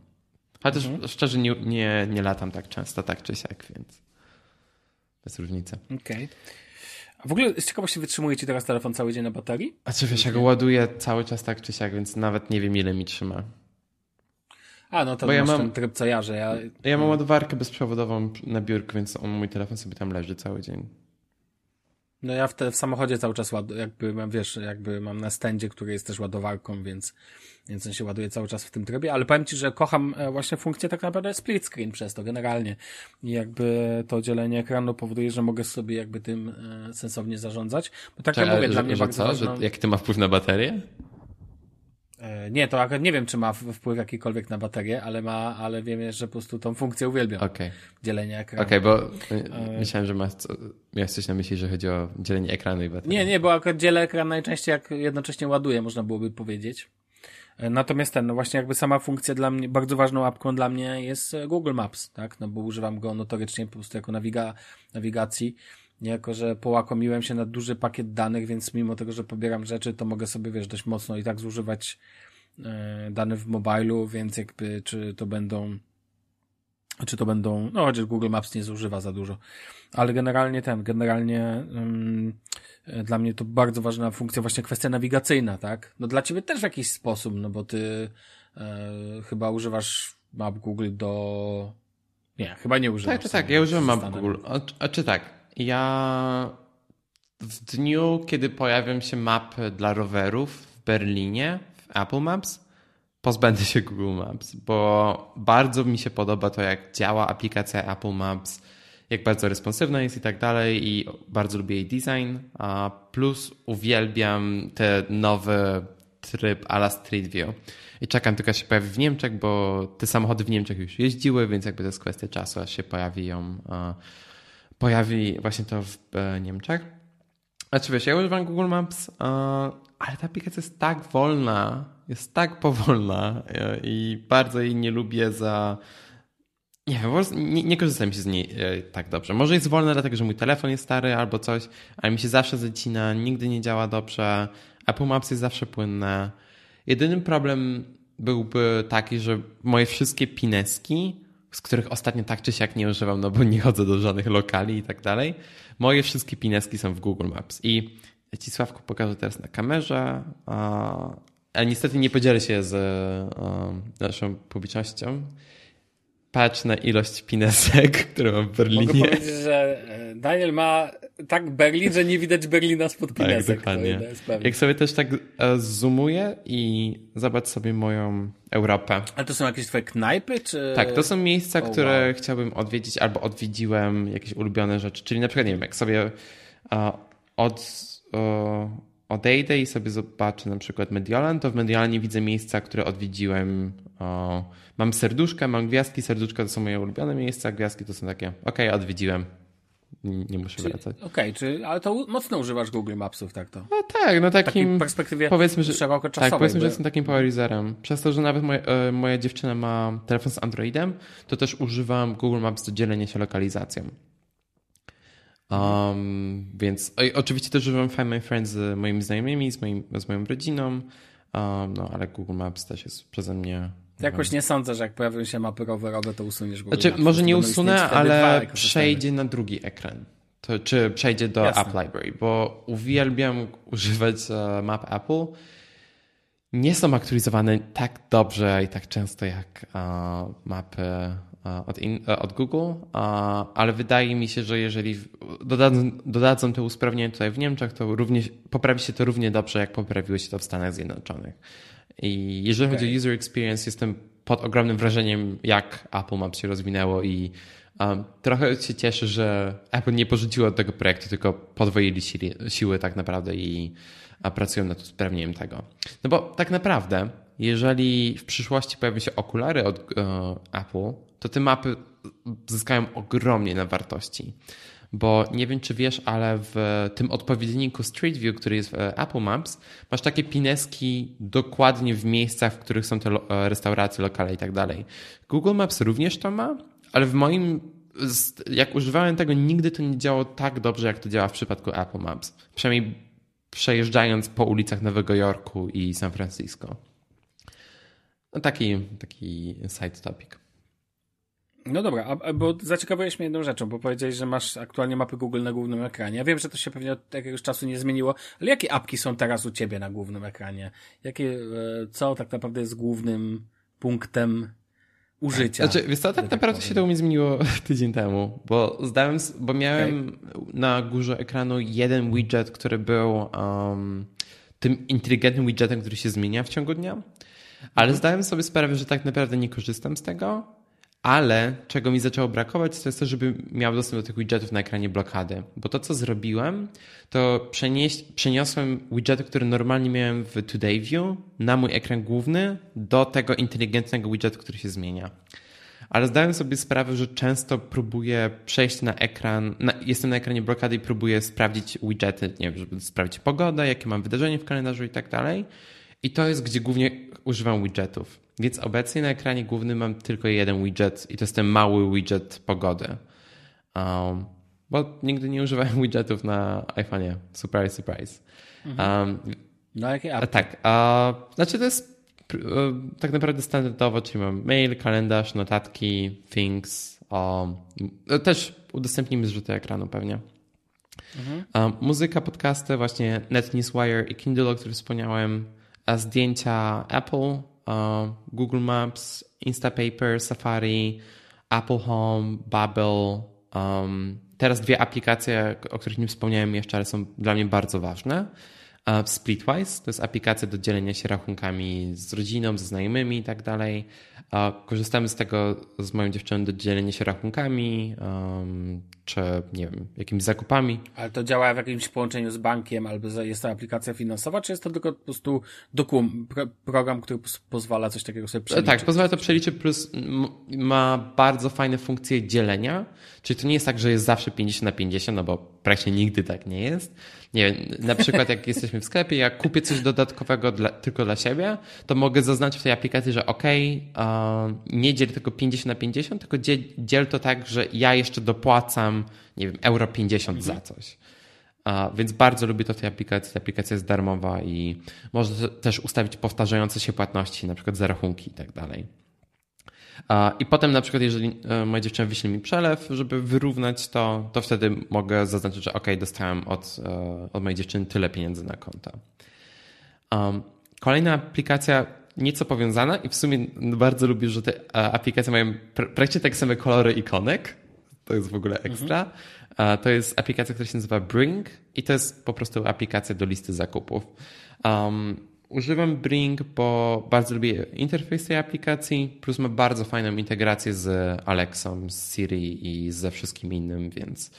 chociaż mhm. szczerze nie, nie, nie latam tak często, tak czy siak, więc bez różnicy. Okej. Okay. W ogóle z ciekawości wytrzymuje ci teraz telefon cały dzień na baterii? A czy wiesz, ja go ładuję cały czas tak czy siak, więc nawet nie wiem ile mi trzyma. A, no to Bo ja mam ten tryb co ja, że ja... Ja mam ładowarkę bezprzewodową na biurku, więc on, mój telefon sobie tam leży cały dzień. No ja w, te, w samochodzie cały czas ład, jakby mam, wiesz, jakby mam na stędzie, który jest też ładowarką, więc, więc on się ładuje cały czas w tym trybie, ale powiem Ci, że kocham e, właśnie funkcję tak naprawdę split screen przez to generalnie. I jakby to dzielenie ekranu powoduje, że mogę sobie jakby tym e, sensownie zarządzać. Bo tak jak mówię, że, dla mnie że bardzo co? Ważną... Że jaki to ma wpływ na baterię? E, nie, to nie wiem, czy ma wpływ jakikolwiek na baterię, ale ma, ale wiem, że po prostu tą funkcję uwielbiam. Okay. Dzielenie ekranu. Okej, okay, bo e, myślałem, że masz, miałeś coś na myśli, że chodzi o dzielenie ekranu i baterii. Nie, nie, bo akurat dzielę ekran najczęściej jak jednocześnie ładuję, można byłoby powiedzieć. E, natomiast ten, no właśnie jakby sama funkcja dla mnie, bardzo ważną apką dla mnie jest Google Maps, tak? No bo używam go notorycznie po prostu jako nawiga, nawigacji jako że połakomiłem się na duży pakiet danych, więc mimo tego, że pobieram rzeczy, to mogę sobie, wiesz, dość mocno i tak zużywać e, dane w mobilu, więc jakby, czy to będą czy to będą, no chociaż Google Maps nie zużywa za dużo, ale generalnie ten, generalnie um, dla mnie to bardzo ważna funkcja, właśnie kwestia nawigacyjna, tak? No dla ciebie też w jakiś sposób, no bo ty e, chyba używasz map Google do... Nie, chyba nie używasz. Tak, tak, tak, ja używam map Google. A, a czy tak, ja w dniu, kiedy pojawią się mapy dla rowerów w Berlinie, w Apple Maps, pozbędę się Google Maps, bo bardzo mi się podoba to, jak działa aplikacja Apple Maps, jak bardzo responsywna jest i tak dalej i bardzo lubię jej design, a plus uwielbiam te nowy tryb ala Street View. I czekam tylko, aż się pojawi w Niemczech, bo te samochody w Niemczech już jeździły, więc jakby to jest kwestia czasu, aż się pojawi ją pojawi właśnie to w e, Niemczech. Znaczy wiesz, ja używam Google Maps, ale ta aplikacja jest tak wolna, jest tak powolna e, i bardzo jej nie lubię za... Nie wiem, nie, nie korzystam się z niej e, tak dobrze. Może jest wolna dlatego, że mój telefon jest stary albo coś, ale mi się zawsze zacina, nigdy nie działa dobrze. Apple Maps jest zawsze płynne. Jedynym problem byłby taki, że moje wszystkie pineski z których ostatnio tak czy siak nie używam, no bo nie chodzę do żadnych lokali i tak dalej. Moje wszystkie pineski są w Google Maps i Ci Sławku pokażę teraz na kamerze, ale niestety nie podzielę się z naszą publicznością. Patrz na ilość pinesek, które mam w Berlinie. Mogę powiedzieć, że e, Daniel ma tak Berlin, że nie widać Berlina spod tak, pinesek. Tak, dokładnie. Jak sobie też tak e, zoomuję i zobacz sobie moją Europę. A to są jakieś twoje knajpy, czy... Tak, to są miejsca, oh, które wow. chciałbym odwiedzić albo odwiedziłem, jakieś ulubione rzeczy. Czyli na przykład, nie wiem, jak sobie uh, od, odejdę i sobie zobaczę na przykład Mediolan, to w Mediolanie widzę miejsca, które odwiedziłem. Mam serduszka, mam gwiazdki, serduszka to są moje ulubione miejsca, gwiazdki to są takie, okej, okay, odwiedziłem nie muszę czy, wracać. Okej, okay, ale to mocno używasz Google Mapsów, tak to? No tak, no takim... W perspektywie powiedzmy, że, Tak, powiedzmy, że jestem takim power userem. Przez to, że nawet moja, e, moja dziewczyna ma telefon z Androidem, to też używam Google Maps do dzielenia się lokalizacją. Um, więc oczywiście też używam Find My Friends z moimi znajomymi, z, moim, z moją rodziną, um, no ale Google Maps też jest przeze mnie Jakoś nie sądzę, że jak pojawią się mapy rowerowe, to usuniesz Google znaczy, Może nie usunę, ale przejdzie na drugi ekran. To, czy przejdzie do Jasne. App Library, bo uwielbiam używać e, map Apple. Nie są aktualizowane tak dobrze i tak często jak uh, mapy uh, od, in, od, Google, ale wydaje mi się, że jeżeli dodadzą, dodadzą te usprawnienia tutaj w Niemczech, to również, poprawi się to równie dobrze, jak poprawiło się to w Stanach Zjednoczonych. I jeżeli okay. chodzi o user experience, jestem pod ogromnym wrażeniem, jak Apple Maps się rozwinęło i um, trochę się cieszę, że Apple nie porzuciło tego projektu, tylko podwoili siły, siły tak naprawdę i pracują nad usprawnieniem tego. No bo tak naprawdę, jeżeli w przyszłości pojawią się okulary od uh, Apple, to te mapy zyskają ogromnie na wartości bo nie wiem, czy wiesz, ale w tym odpowiedniku Street View, który jest w Apple Maps, masz takie pineski dokładnie w miejscach, w których są te e, restauracje, lokale i tak dalej. Google Maps również to ma, ale w moim, jak używałem tego, nigdy to nie działało tak dobrze, jak to działa w przypadku Apple Maps. Przynajmniej przejeżdżając po ulicach Nowego Jorku i San Francisco. No taki, taki side topic. No dobra, a, bo zaciekawiłeś mnie jedną rzeczą, bo powiedziałeś, że masz aktualnie mapy Google na głównym ekranie. Ja wiem, że to się pewnie od jakiegoś czasu nie zmieniło, ale jakie apki są teraz u ciebie na głównym ekranie? Jakie, e, co tak naprawdę jest głównym punktem użycia? Znaczy, wiesz co, tak, tak naprawdę się to u mnie zmieniło tydzień temu, bo zdałem, bo miałem okay. na górze ekranu jeden widget, który był um, tym inteligentnym widgetem, który się zmienia w ciągu dnia, ale mhm. zdałem sobie sprawę, że tak naprawdę nie korzystam z tego ale czego mi zaczęło brakować, to jest to, żeby miał dostęp do tych widgetów na ekranie blokady. Bo to, co zrobiłem, to przenieś, przeniosłem widgety, które normalnie miałem w Today View, na mój ekran główny, do tego inteligentnego widgetu, który się zmienia. Ale zdałem sobie sprawę, że często próbuję przejść na ekran, na, jestem na ekranie blokady i próbuję sprawdzić widgety, nie wiem, żeby sprawdzić pogodę, jakie mam wydarzenie w kalendarzu i tak dalej. I to jest, gdzie głównie używam widgetów. Więc obecnie na ekranie głównym mam tylko jeden widget i to jest ten mały widget pogody. Um, bo nigdy nie używałem widgetów na iPhone'ie. Surprise, surprise. Mhm. Um, no jakie apki? Tak. Uh, znaczy to jest uh, tak naprawdę standardowo, czyli mam mail, kalendarz, notatki, things. Um, też udostępnimy zrzuty ekranu pewnie. Mhm. Um, muzyka, podcasty, właśnie NetNewsWire i Kindle, o którym wspomniałem, a zdjęcia Apple, Google Maps, Instapaper, Safari, Apple Home, Bubble. Um, teraz dwie aplikacje, o których nie wspomniałem jeszcze, ale są dla mnie bardzo ważne. Splitwise to jest aplikacja do dzielenia się rachunkami z rodziną, ze znajomymi i tak dalej. Korzystamy z tego z moją dziewczyną do dzielenia się rachunkami, um, czy nie wiem, jakimiś zakupami. Ale to działa w jakimś połączeniu z bankiem, albo jest to aplikacja finansowa, czy jest to tylko po prostu dokum, pro, program, który pozwala coś takiego sobie przeliczyć? Tak, pozwala to przeliczyć, plus ma bardzo fajne funkcje dzielenia, czyli to nie jest tak, że jest zawsze 50 na 50, no bo praktycznie nigdy tak nie jest. Nie wiem, na przykład jak jesteśmy w sklepie, jak kupię coś dodatkowego dla, tylko dla siebie, to mogę zaznaczyć w tej aplikacji, że ok, uh, nie dziel tylko 50 na 50, tylko dziel, dziel to tak, że ja jeszcze dopłacam nie wiem, euro 50 mhm. za coś. Więc bardzo lubię to w tej aplikacji. Ta aplikacja jest darmowa i można też ustawić powtarzające się płatności, na przykład za rachunki i tak dalej. I potem na przykład, jeżeli e, moja dziewczyna wyśle mi przelew, żeby wyrównać to, to wtedy mogę zaznaczyć, że ok, dostałem od, e, od mojej dziewczyny tyle pieniędzy na konta. Kolejna aplikacja, nieco powiązana i w sumie bardzo lubię, że te e, aplikacje mają praktycznie tak same kolory ikonek, to jest w ogóle ekstra. Mhm. To jest aplikacja, która się nazywa Bring i to jest po prostu aplikacja do listy zakupów. Um, używam Bring, bo bardzo lubię interfejs tej aplikacji, plus ma bardzo fajną integrację z Alexą, z Siri i ze wszystkim innym, więc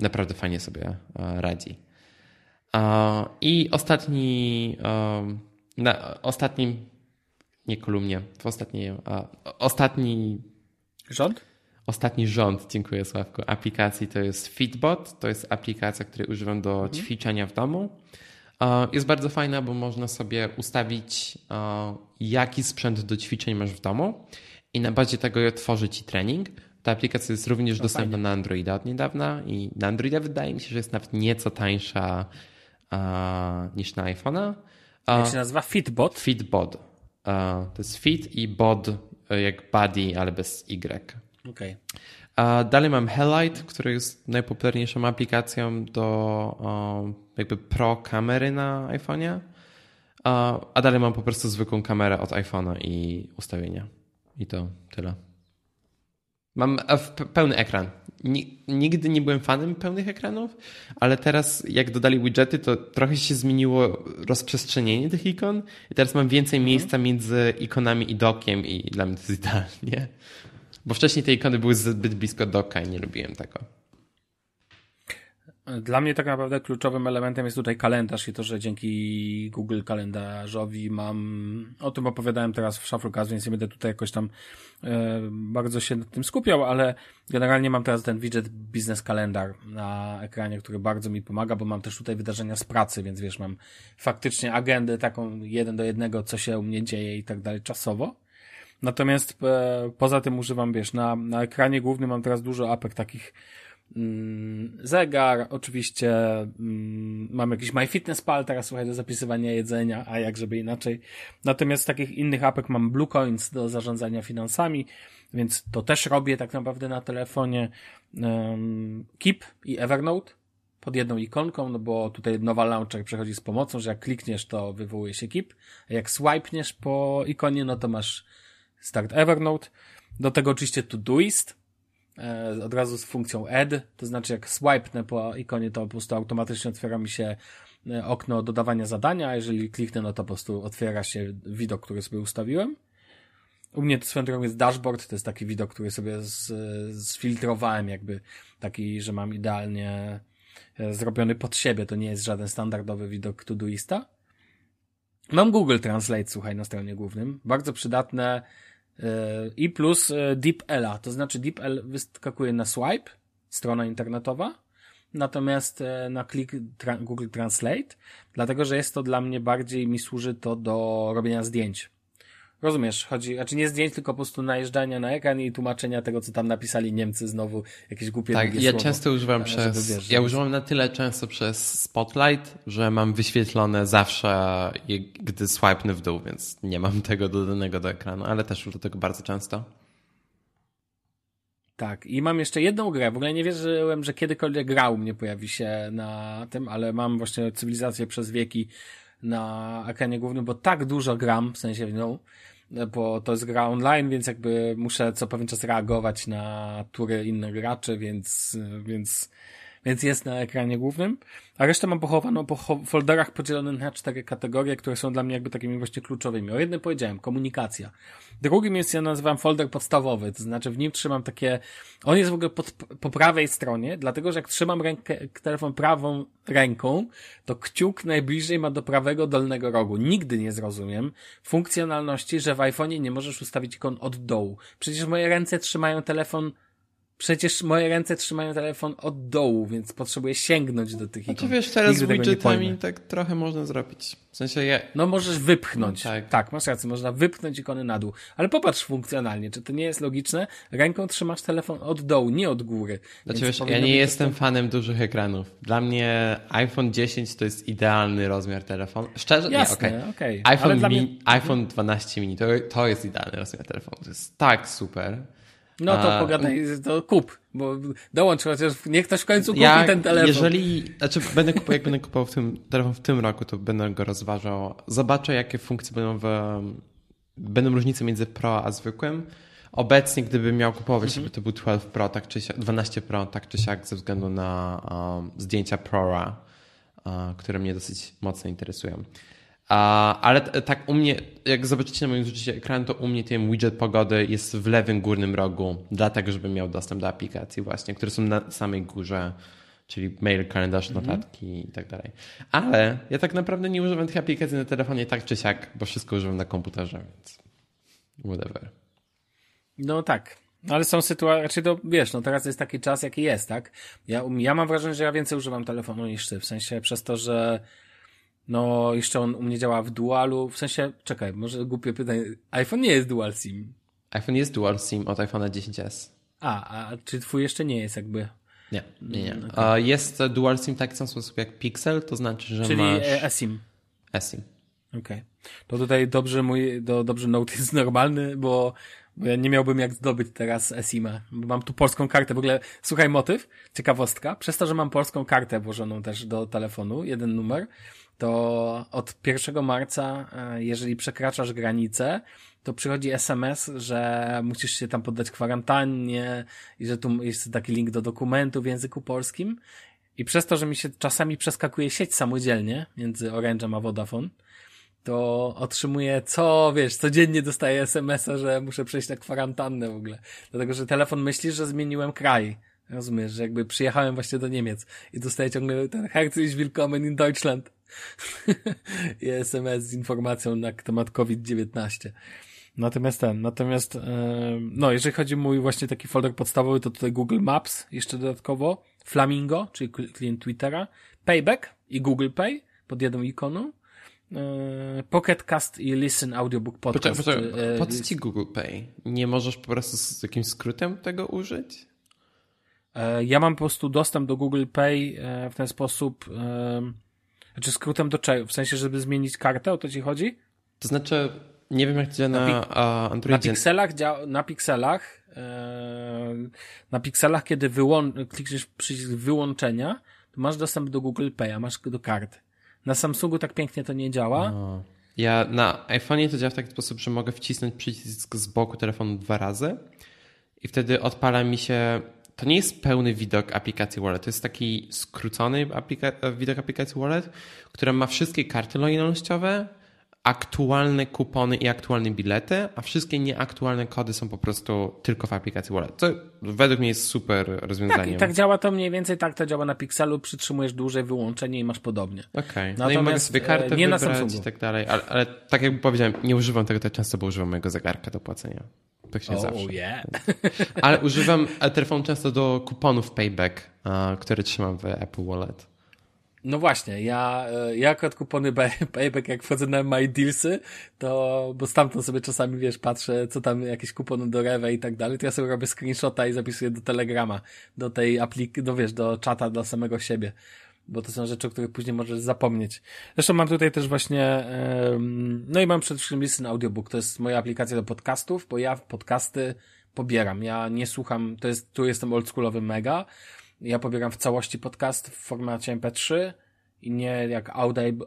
naprawdę fajnie sobie radzi. I ostatni, na ostatnim, nie kolumnie, w ostatniej, ostatni rząd? Ostatni rząd, dziękuję Sławku, aplikacji to jest Fitbot. To jest aplikacja, której używam do mhm. ćwiczenia w domu. Jest bardzo fajna, bo można sobie ustawić, jaki sprzęt do ćwiczeń masz w domu i na bazie tego tworzy ci trening. Ta aplikacja jest również no dostępna fajnie. na Androida od niedawna i na Androida wydaje mi się, że jest nawet nieco tańsza niż na iPhone'a. Jak się nazywa? Fitbot? Fitbot. To jest fit i bod jak body, ale bez Y. Okay. A dalej mam Hellite, który jest najpopularniejszą aplikacją do jakby pro kamery na iPhone'ie. A dalej mam po prostu zwykłą kamerę od iPhone'a i ustawienia. I to tyle. Mam pełny ekran. Nigdy nie byłem fanem pełnych ekranów, ale teraz jak dodali widgety, to trochę się zmieniło rozprzestrzenienie tych ikon i teraz mam więcej mhm. miejsca między ikonami i dokiem i dla mnie to jest idealnie. Bo wcześniej te ikony były zbyt blisko doka i nie lubiłem tego. Dla mnie tak naprawdę kluczowym elementem jest tutaj kalendarz i to, że dzięki Google Kalendarzowi mam, o tym opowiadałem teraz w Shufflecast, więc nie będę tutaj jakoś tam e, bardzo się nad tym skupiał, ale generalnie mam teraz ten widget Business Calendar na ekranie, który bardzo mi pomaga, bo mam też tutaj wydarzenia z pracy, więc wiesz, mam faktycznie agendę taką jeden do jednego, co się u mnie dzieje i tak dalej czasowo. Natomiast e, poza tym używam, wiesz, na, na ekranie głównym mam teraz dużo apek takich mm, zegar, oczywiście mm, mam jakiś MyFitnessPal teraz, słuchaj, do zapisywania jedzenia, a jak żeby inaczej. Natomiast takich innych apek mam Bluecoins do zarządzania finansami, więc to też robię tak naprawdę na telefonie. Keep i Evernote pod jedną ikonką, no bo tutaj nowa launcher przechodzi z pomocą, że jak klikniesz, to wywołuje się Keep, a jak swipeniesz po ikonie, no to masz Start Evernote. Do tego oczywiście Todoist, e, od razu z funkcją add, to znaczy jak swipenę po ikonie, to po prostu automatycznie otwiera mi się e, okno dodawania zadania, a jeżeli kliknę, no to po prostu otwiera się widok, który sobie ustawiłem. U mnie to swoją drogą jest dashboard, to jest taki widok, który sobie z, zfiltrowałem jakby, taki, że mam idealnie e, zrobiony pod siebie, to nie jest żaden standardowy widok Todoista. Mam Google Translate, słuchaj, na stronie głównym. Bardzo przydatne, i plus e, DeepL, to znaczy DeepL wyskakuje na swipe, strona internetowa, natomiast e, na klik Google Translate, dlatego że jest to dla mnie bardziej, mi służy to do robienia zdjęć. Rozumiesz, chodzi, znaczy nie zdjęć, tylko po prostu najeżdżania na ekran i tłumaczenia tego, co tam napisali Niemcy znowu, jakieś głupie Tak, ja słowo, często używam przez, wiesz, ja używam na tyle często przez Spotlight, że mam wyświetlone zawsze, gdy swipenę w dół, więc nie mam tego dodanego do ekranu, ale też używam tego bardzo często. Tak, i mam jeszcze jedną grę. W ogóle nie wierzyłem, że kiedykolwiek grał mnie pojawi się na tym, ale mam właśnie cywilizację przez wieki na ekranie głównym, bo tak dużo gram, w sensie, no, bo to jest gra online, więc jakby muszę co pewien czas reagować na tury innych graczy, więc, więc, więc jest na ekranie głównym. A resztę mam pochowaną po folderach podzielonych na cztery kategorie, które są dla mnie jakby takimi właśnie kluczowymi. O jednym powiedziałem, komunikacja. Drugim jest, ja nazywam folder podstawowy, to znaczy w nim trzymam takie, on jest w ogóle pod, po prawej stronie, dlatego że jak trzymam rękę, telefon prawą ręką, to kciuk najbliżej ma do prawego dolnego rogu. Nigdy nie zrozumiem funkcjonalności, że w iPhone'ie nie możesz ustawić ikon od dołu. Przecież moje ręce trzymają telefon Przecież moje ręce trzymają telefon od dołu, więc potrzebuję sięgnąć do tych ikon. Znaczy wiesz, teraz z widgetami tak trochę można zrobić. W sensie je... No możesz wypchnąć. No, tak. tak, masz rację, można wypchnąć ikony na dół. Ale popatrz funkcjonalnie, czy to nie jest logiczne? Ręką trzymasz telefon od dołu, nie od góry. Znaczy wiesz, ja nie jestem to... fanem dużych ekranów. Dla mnie iPhone 10 to jest idealny rozmiar telefonu. Szczerze? Jasne, nie, okej. Okay. Okay. iPhone, mnie... mi... iPhone 12 mini to, to jest idealny rozmiar telefonu. To jest tak super. No to A, pogadaj, to kup, bo dołącz chociaż, niech ktoś w końcu kupi ja, ten telefon. Jeżeli, znaczy będę kupował, jak będę kupował w tym, telefon w tym roku, to będę go rozważał. Zobaczę, jakie funkcje będą w, będą różnice między Pro a zwykłym. Obecnie, gdybym miał kupować, mhm. to był 12 Pro, tak czy siak, 12 Pro, tak czy siak, ze względu na um, zdjęcia ProRa, które mnie dosyć mocno interesują ale tak u mnie, jak zobaczycie na moim zrzucie ekranu, to u mnie ten widget pogody jest w lewym górnym rogu, dlatego żebym miał dostęp do aplikacji właśnie, które są na samej górze, czyli mail, kalendarz, mhm. notatki -hmm. i tak dalej. Ale ja tak naprawdę nie używam tych aplikacji na telefonie tak czy siak, bo wszystko używam na komputerze, więc whatever. No tak. Ale są sytuacje, raczej to wiesz, no teraz jest taki czas, jaki jest, tak? Ja, ja mam wrażenie, że ja więcej używam telefonu niż ty, w sensie przez to, że no, jeszcze on u mnie działa w dualu, w sensie, czekaj, może głupie pytanie, iPhone nie jest dual SIM. iPhone jest dual SIM od iPhone'a 10s. A, a czy twój jeszcze nie jest jakby? Nie, nie, nie. Mm, okay. Jest dual SIM w taki sam sposób jak Pixel, to znaczy, że Czyli masz... Czyli eSIM. eSIM. Okej. Okay. To tutaj dobrze mój, do, dobrze Note jest normalny, bo, bo ja nie miałbym jak zdobyć teraz eSIM-a. Mam tu polską kartę. W ogóle, słuchaj, motyw, ciekawostka. Przez to, że mam polską kartę włożoną też do telefonu, jeden numer, to od 1 marca, e, jeżeli przekraczasz granicę, to przychodzi SMS, że musisz się tam poddać kwarantannie i że tu jest taki link do dokumentu w języku polskim. I przez to, że mi się czasami przeskakuje sieć samodzielnie między Orange'em a Vodafone, to otrzymuję co, wiesz, codziennie dostaję SMS-a, że muszę przejść na kwarantannę w ogóle. Dlatego, że telefon myśli, że zmieniłem kraj. Rozumiesz, że jakby przyjechałem właśnie do Niemiec i dostaję ciągle ten Herzlich willkommen in Deutschland. I SMS z informacją na temat COVID-19. Natomiast ten, natomiast, no, jeżeli chodzi o mój właśnie taki folder podstawowy, to tutaj Google Maps jeszcze dodatkowo, Flamingo, czyli klient Twittera, Payback i Google Pay pod jedną ikoną, e, Pocket Cast i Listen Audiobook Podcast. Poczekaj, poczekaj. Po co ci Google Pay? Nie możesz po prostu z jakimś skrótem tego użyć? E, ja mam po prostu dostęp do Google Pay e, w ten sposób, e, znaczy skrótem do czego? W sensie, żeby zmienić kartę, o to ci chodzi? To znaczy, nie wiem jak to działa na, na Androidzie. Na pikselach, na pikselach, na pikselach, kiedy wyłą- klikniesz przycisk wyłączenia, to masz dostęp do Google Pay, a masz do karty. Na Samsungu tak pięknie to nie działa. No. Ja na iPhone'ie to działa w taki sposób, że mogę wcisnąć przycisk z boku telefonu dwa razy i wtedy odpala mi się. To nie jest pełny widok aplikacji Wallet, to jest taki skrócony aplika- widok aplikacji Wallet, która ma wszystkie karty lojalnościowe, aktualne kupony i aktualne bilety, a wszystkie nieaktualne kody są po prostu tylko w aplikacji Wallet. Co według mnie jest super rozwiązanie. Tak, i tak działa to mniej więcej, tak to działa na Pixelu, przytrzymujesz dłużej wyłączenie i masz podobnie. Okej, okay. no i mogę sobie kartę nie wybrać i tak dalej, ale, ale, tak jak powiedziałem, nie używam tego tak często, bo używam mojego zegarka do płacenia. Tak się oh, zawsze. Yeah. Ale używam telefon często do kuponów payback, które trzymam w Apple Wallet. No właśnie, ja, e, ja akurat kupony payback, jak wchodzę na My Dealsy, to, bo stamtąd sobie czasami, wiesz, patrzę, co tam, jakieś kupony do Rewe i tak dalej, to ja sobie robię screenshota i zapisuję do Telegrama, do tej aplik, do wiesz, do czata dla samego siebie, bo to są rzeczy, o których później możesz zapomnieć. Zresztą mam tutaj też właśnie, no i mam przede wszystkim Listen Audiobook, to jest moja aplikacja do podcastów, bo ja podcasty pobieram, ja nie słucham, to jest, tu jestem oldschoolowy mega, ja pobieram w całości podcast w formacie MP3 i nie jak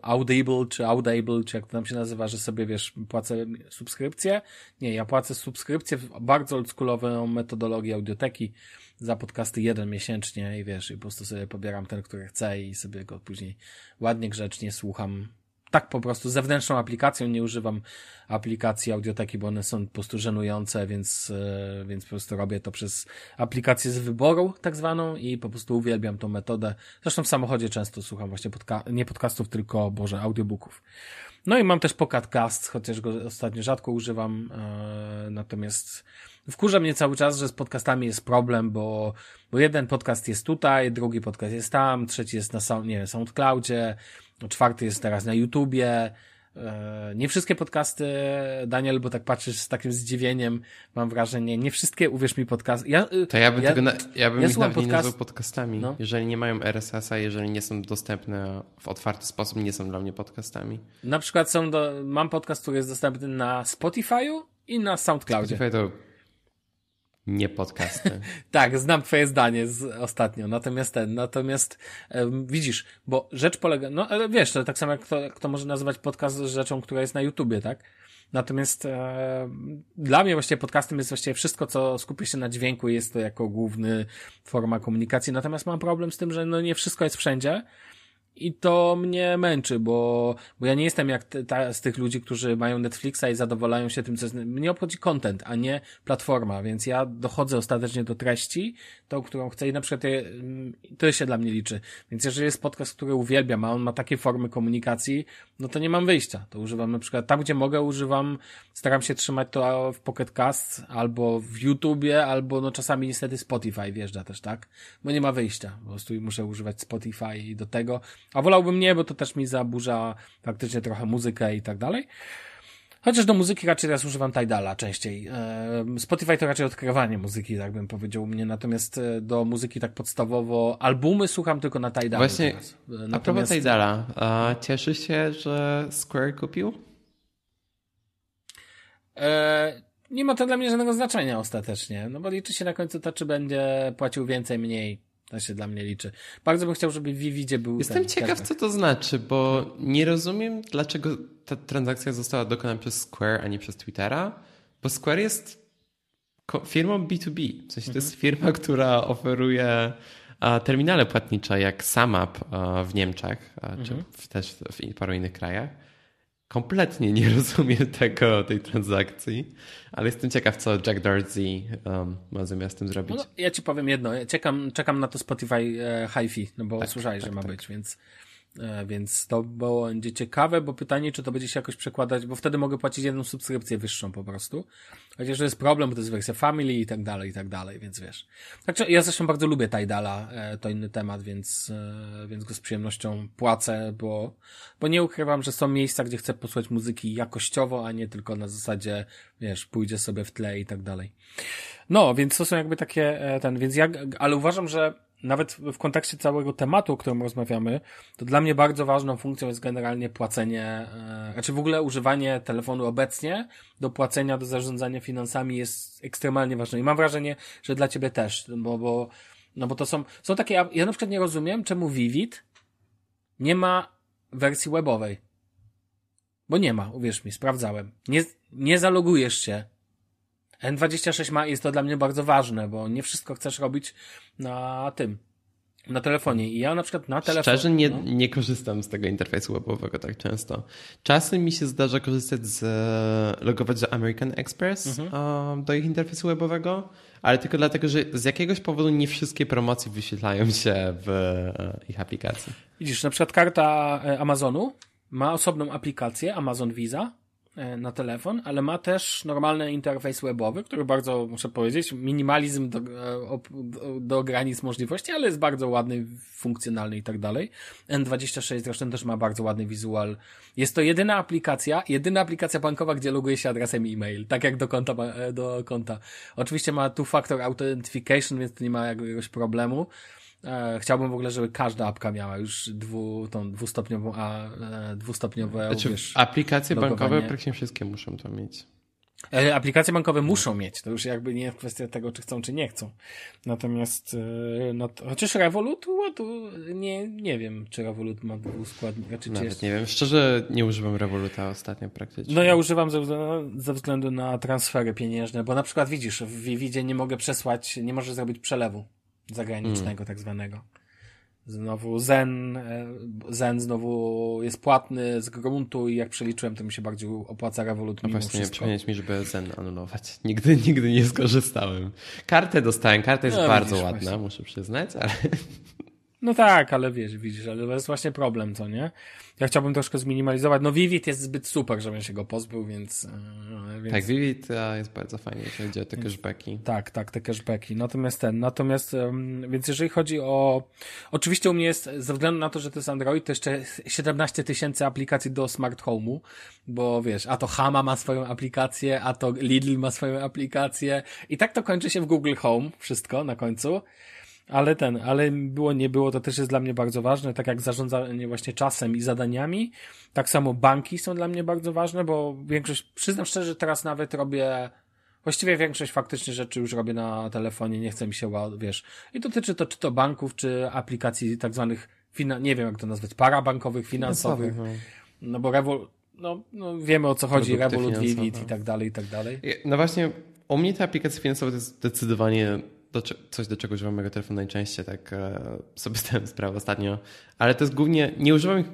Audible, czy Audible, czy jak to tam się nazywa, że sobie, wiesz, płacę subskrypcję. Nie, ja płacę subskrypcję w bardzo oldschoolową metodologię audioteki za podcasty jeden miesięcznie i wiesz, i po prostu sobie pobieram ten, który chcę i sobie go później ładnie, grzecznie słucham tak po prostu zewnętrzną aplikacją, nie używam aplikacji audioteki, bo one są po prostu żenujące, więc, e, więc po prostu robię to przez aplikację z wyboru, tak zwaną i po prostu uwielbiam tą metodę. Zresztą w samochodzie często słucham właśnie podca nie podcastów, tylko, boże, audiobooków. No i mam też Pocketcast, chociaż go ostatnio rzadko używam, e, natomiast wkurza mnie cały czas, że z podcastami jest problem, bo, bo jeden podcast jest tutaj, drugi podcast jest tam, trzeci jest na, nie wiem, SoundCloudzie, czwarty jest teraz na YouTubie. E, nie wszystkie podcasty, Daniel, bo tak patrzysz z takim zdziwieniem, mam wrażenie, nie wszystkie, uwierz mi, podcasty. Ja, y, to ja bym, ja, tego na, ja bym ja ich nawet podcast... nie nazwał podcastami. No. Jeżeli nie mają RSS-a, jeżeli nie są dostępne w otwarty sposób, nie są dla mnie podcastami. Na przykład są do, mam podcast, który jest dostępny na Spotify'u i na SoundCloudzie. Spotify to nie podcasty. tak, znam twoje zdanie z ostatnio, natomiast ten, natomiast um, widzisz, bo rzecz polega, no ale wiesz, to tak samo jak kto, kto może nazywać podcast rzeczą, która jest na YouTubie, tak? Natomiast e, dla mnie właściwie podcastem jest właściwie wszystko, co skupia się na dźwięku, jest to jako główny forma komunikacji. Natomiast mam problem z tym, że no nie wszystko jest wszędzie i to mnie męczy, bo, bo ja nie jestem jak ta, z tych ludzi, którzy mają Netflixa i zadowalają się tym, co jest. Mnie obchodzi content, a nie platforma, więc ja dochodzę ostatecznie do treści, tą, którą chcę i na przykład je, mm, to się dla mnie liczy. Więc jeżeli jest podcast, który uwielbiam, a on ma takie formy komunikacji, no to nie mam wyjścia. To używam na przykład tam, gdzie mogę, używam, staram się trzymać to w Pocket Cast, albo w YouTubie, albo no czasami niestety Spotify wjeżdża też, tak? Bo nie ma wyjścia. Po prostu muszę używać Spotify do tego. A wolałbym nie, bo to też mi zaburza faktycznie trochę muzykę i tak dalej. Chociaż do muzyki raczej teraz używam Tidala częściej. Spotify to raczej odkrywanie muzyki, tak bym powiedział u mnie, natomiast e, do muzyki tak podstawowo albumy słucham tylko na Tidalu Właśnie, teraz. Natomiast... a propos Tidala, a cieszy się, że Square kupił? E, nie ma to dla mnie żadnego znaczenia ostatecznie, no bo liczy się na końcu to, czy będzie płacił więcej, mniej. To się dla mnie liczy. Bardzo bym chciał, żeby Vividzie był. Jestem ten, ciekaw, co to znaczy, bo nie rozumiem, dlaczego ta transakcja została dokonana przez Square, a nie przez Twittera. Bo Square jest firmą B2B. W sensie to jest mhm. firma, która oferuje terminale płatnicze jak SAMAP w Niemczech, czy mhm. też w paru innych krajach. Kompletnie nie rozumiem tego, tej transakcji, ale jestem ciekaw, co Jack Dorsey um, ma zamiar z tym zrobić. No, ja ci powiem jedno, ja czekam, czekam na to Spotify e, HiFi, no bo tak, słyszałeś, tak, że ma tak. być, więc więc to będzie ciekawe, bo pytanie, czy to będzie się jakoś przekładać, bo wtedy mogę płacić jedną subskrypcję wyższą po prostu. Chociaż to jest problem, bo to jest wersja Family i tak dalej, i tak dalej, więc wiesz. Także ja zresztą bardzo lubię Tidala, e, to inny temat, więc, e, więc go z przyjemnością płacę, bo, bo nie ukrywam, że są miejsca, gdzie chcę posłuchać muzyki jakościowo, a nie tylko na zasadzie, wiesz, pójdzie sobie w tle i tak dalej. No, więc to są jakby takie, ten, więc ja, ale uważam, że nawet w kontekście całego tematu, o którym rozmawiamy, to dla mnie bardzo ważną funkcją jest generalnie płacenie, e, znaczy w ogóle używanie telefonu obecnie do płacenia, do zarządzania finansami jest ekstremalnie ważne. I mam wrażenie, że dla ciebie też, bo, bo, no bo to są, są takie, ja na przykład nie rozumiem, czemu Vivid nie ma wersji webowej. Bo nie ma, uwierz mi, sprawdzałem. Nie, nie zalogujesz się N26 ma, jest to dla mnie bardzo ważne, bo nie wszystko chcesz robić na tym, na telefonie. I ja na przykład na telefonie. Szczerze nie, no. nie korzystam z tego interfejsu webowego tak często. Czasem mi się zdarza korzystać z, logować do American Express mhm. do ich interfejsu webowego, ale tylko dlatego, że z jakiegoś powodu nie wszystkie promocje wyświetlają się w e, ich aplikacji. Widzisz, na przykład karta e, Amazonu ma osobną aplikację Amazon Visa, na telefon, ale ma też normalny interfejs webowy, który bardzo, muszę powiedzieć, minimalizm do, e, do granic możliwości, ale jest bardzo ładny, funkcjonalny i tak dalej. N26 zresztą też ma bardzo ładny wizual. Jest to jedyna aplikacja, jedyna aplikacja bankowa, gdzie loguje się adresem e-mail, tak jak do konta, e, do konta. Oczywiście ma two-factor authentication, więc to nie ma jakiegoś problemu. E, chciałbym w ogóle, żeby każda apka miała już dwu, tą dwustopniową, a e, dwustopniowe znaczy, wiesz, aplikacje logowanie. bankowe praktycznie wszystkie muszą to mieć. E, aplikacje bankowe muszą mieć, to już jakby nie jest kwestia tego, czy chcą, czy nie chcą. Natomiast, no to, chociaż Revolut, to nie, nie wiem, czy Revolut ma dwuskładnik. Znaczy, Nawet jest... nie wiem, szczerze nie używam Revoluta ostatnio praktycznie. No ja używam ze, ze względu na transfery pieniężne, bo na przykład widzisz, w Vividzie nie mogę przesłać, nie możesz zrobić przelewu zagranicznego mm. tak zwanego. Znowu Zen, e, Zen znowu jest płatny z gruntu i jak przeliczyłem, to mi się bardziej opłaca Revolut no właśnie, wszystko. mi, żeby Zen anulować. Nigdy, nigdy nie skorzystałem. Kartę dostałem, karta jest no, bardzo ładna, właśnie. muszę przyznać, ale... No tak, ale wiesz, widzisz, ale to jest właśnie problem, co nie? Ja chciałbym troszkę zminimalizować. No Vivid jest zbyt super, żebym się go pozbył, więc... Yy, więc... Tak, Vivid jest bardzo fajnie, jeśli chodzi o te cashbacki. Tak, tak, te cashbacki. Natomiast ten, natomiast, więc jeżeli chodzi o... Oczywiście u mnie jest, ze względu na to, że to jest Android, to jeszcze 17 tysięcy aplikacji do smart home'u, bo wiesz, a to Hama ma swoją aplikację, a to Lidl ma swoją aplikację i tak to kończy się w Google Home, wszystko na końcu. Ale ten, ale było, nie było, to też jest dla mnie bardzo ważne, tak jak zarządzanie właśnie czasem i zadaniami. Tak samo banki są dla mnie bardzo ważne, bo większość, przyznam szczerze, teraz nawet robię, właściwie większość faktycznie rzeczy już robię na telefonie, nie chce mi się, wiesz. I dotyczy to czy to banków, czy aplikacji tak zwanych, nie wiem jak to nazwać, parabankowych, finansowych. No, no bo Revol, no, no wiemy o co chodzi, Revolut, Vivid i tak dalej, i tak dalej. No właśnie, u mnie te aplikacje finansowe to jest zdecydowanie do, coś, do czego używam mojego telefonu najczęściej, tak e, sobie zdałem sprawę ostatnio. Ale to jest głównie, nie używam ich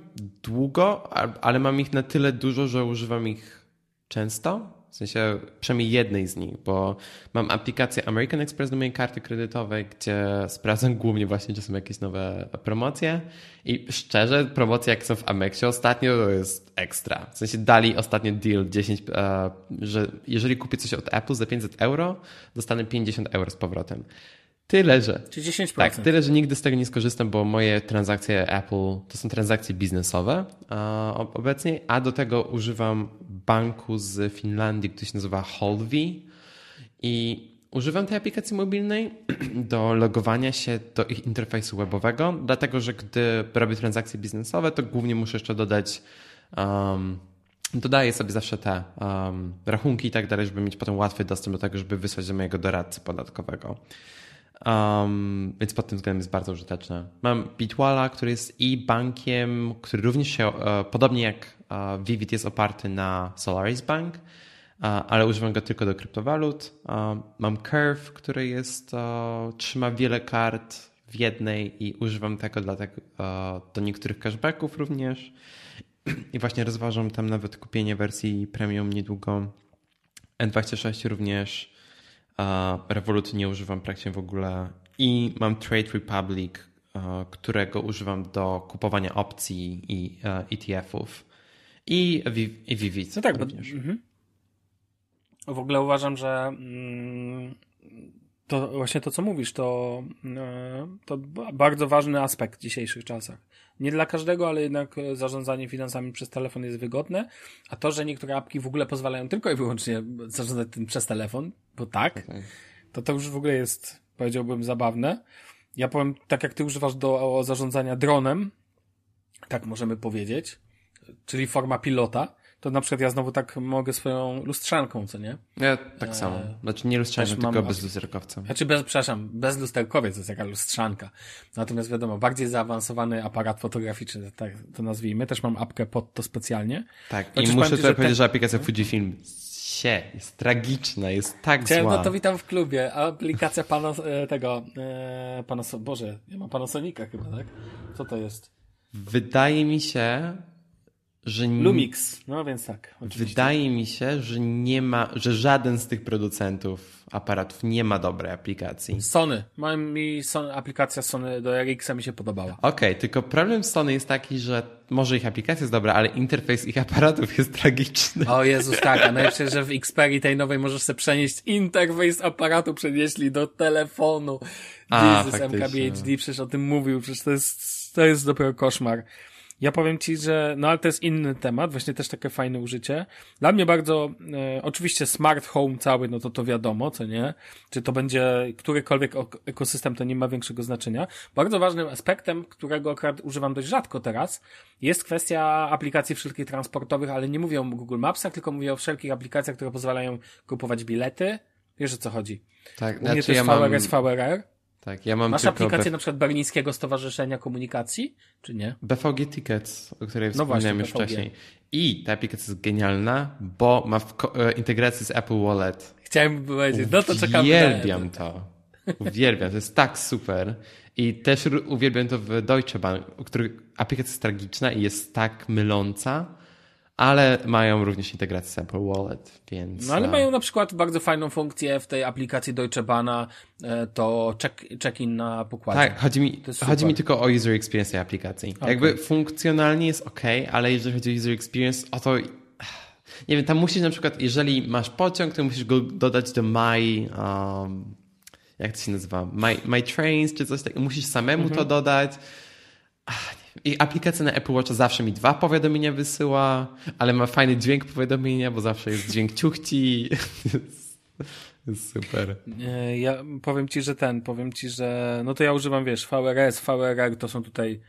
długo, ale mam ich na tyle dużo, że używam ich często. W sensie przynajmniej jednej z nich, bo mam aplikację American Express do mojej karty kredytowej, gdzie sprawdzam głównie właśnie, czy są jakieś nowe promocje. I szczerze, promocje jak są w Amexie ostatnio, to jest ekstra. W sensie dali ostatnio deal 10, e, że jeżeli kupię coś od Apple za 500 euro, dostanę 50 euro z powrotem. Tyle, że. Czyli 10%. Tak, tyle, że nigdy z tego nie skorzystam, bo moje transakcje Apple to są transakcje biznesowe obecnie, a do tego używam banku z Finlandii, który się nazywa Holvi i używam tej aplikacji mobilnej do logowania się do ich interfejsu webowego, dlatego że gdy robię transakcje biznesowe, to głównie muszę jeszcze dodać um, dodaję sobie zawsze te um, rachunki i tak dalej, żeby mieć potem łatwy dostęp do tego, żeby wysłać do mojego doradcy podatkowego. Um, więc pod tym względem jest bardzo użyteczne. Mam Bitwala, który jest i bankiem, który również się, uh, podobnie jak uh, Vivid, jest oparty na Solaris Bank, uh, ale używam go tylko do kryptowalut. mam Curve, który jest, trzyma wiele kart w jednej i używam tego dlatego, do niektórych cashbacków również. I właśnie rozważam tam nawet kupienie wersji premium niedługo. N26 również Revolut nie używam praktycznie w ogóle i mam Trade Republic, którego używam do kupowania opcji i ETF-ów. I, i VV. No tak, również. Bo, mhm. W ogóle uważam, że mm, to właśnie to, co mówisz, to, e, to bardzo ważny aspekt w dzisiejszych czasach. Nie dla każdego, ale jednak zarządzanie finansami przez telefon jest wygodne, a to, że niektóre apki w ogóle pozwalają tylko i wyłącznie zarządzać tym przez telefon, bo tak, okay. to to już w ogóle jest, powiedziałbym, zabawne. Ja powiem, tak jak ty używasz do zarządzania dronem, tak możemy powiedzieć, czyli forma pilota, to na przykład ja znowu tak mogę swoją lustrzanką, co nie? Ja tak e... samo. Znaczy nie lustrzanką, tylko mam... bez lusterkowca. Znaczy bez, przepraszam, bez lusterkowiec to jest jaka lustrzanka. Natomiast wiadomo, bardziej zaawansowany aparat fotograficzny, tak to nazwijmy. Też mam apkę pod to specjalnie. Tak, Chociaż i muszę tutaj powiedzieć, że aplikacja Fujifilm się, jest tragiczna, jest tak Chciałem, zła. No to witam w klubie. Aplikacja Panos, e, tego, e, Panos, Boże, ja mam Panasonica chyba, tak? Co to jest? Wydaje mi się, że Lumix, no więc tak. Oczywiście. Wydaje mi się, że nie ma, że żaden z tych producentów aparatów nie ma dobrej aplikacji. Sony. Mam mi Sony, aplikacja Sony do RX-a mi się podobała. Okej, okay, tylko problem Sony jest taki, że może ich aplikacja jest dobra, ale interfejs ich aparatów jest tragiczny. O Jezus, tak. A najlepsze, że w Xperia tej nowej możesz sobie przenieść interfejs aparatu, przenieśli do telefonu. A, Jesus, MKBHD przecież o tym mówił, przecież to jest, to jest dopiero koszmar. Ja powiem ci, że, no ale to jest inny temat, właśnie też takie fajne użycie. Dla mnie bardzo, e, oczywiście smart home cały, no to to wiadomo, co nie? Czy to będzie którykolwiek ekosystem, to nie ma większego znaczenia. Bardzo ważnym aspektem, którego akurat używam dość rzadko teraz, jest kwestia aplikacji wszelkich transportowych, ale nie mówię o Google Mapsach, tylko mówię o wszelkich aplikacjach, które pozwalają kupować bilety. Wiesz o co chodzi? Tak, U mnie znaczy jest ja VRS, mam... VRR. Tak, ja mam Masz aplikację na przykład Berlińskiego Stowarzyszenia Komunikacji, czy nie? BVG Tickets, o której no wspomniałem już wcześniej. I ta aplikacja jest genialna, bo ma e, integrację z Apple Wallet. Chciałem powiedzieć, no to czekam. Uwielbiam to. Uwielbiam, to jest tak super. I też uwielbiam to w Deutsche Bank, u których aplikacja jest tragiczna i jest tak myląca, ale mają również integrację z Apple Wallet, więc... No ale e, mają na przykład bardzo fajną funkcję w tej aplikacji Deutsche Bahna, e, to check-in check na pokładzie. Tak, chodzi mi, chodzi mi tylko o user experience tej aplikacji. Okay. Jakby funkcjonalnie jest ok, ale jeżeli chodzi o user experience, o to nie wiem, tam musisz na przykład, jeżeli masz pociąg, to musisz go dodać do My, um, jak to się nazywa, My, my Trains czy coś takiego, musisz samemu mhm. to dodać. Ach, i aplikacja na Apple Watch zawsze mi dwa powiadomienia wysyła, ale ma fajny dźwięk powiadomienia, bo zawsze jest dźwięk ciuchci. super. Ja powiem ci, że ten, powiem ci, że no to ja używam, wiesz, VRS, VRR to są tutaj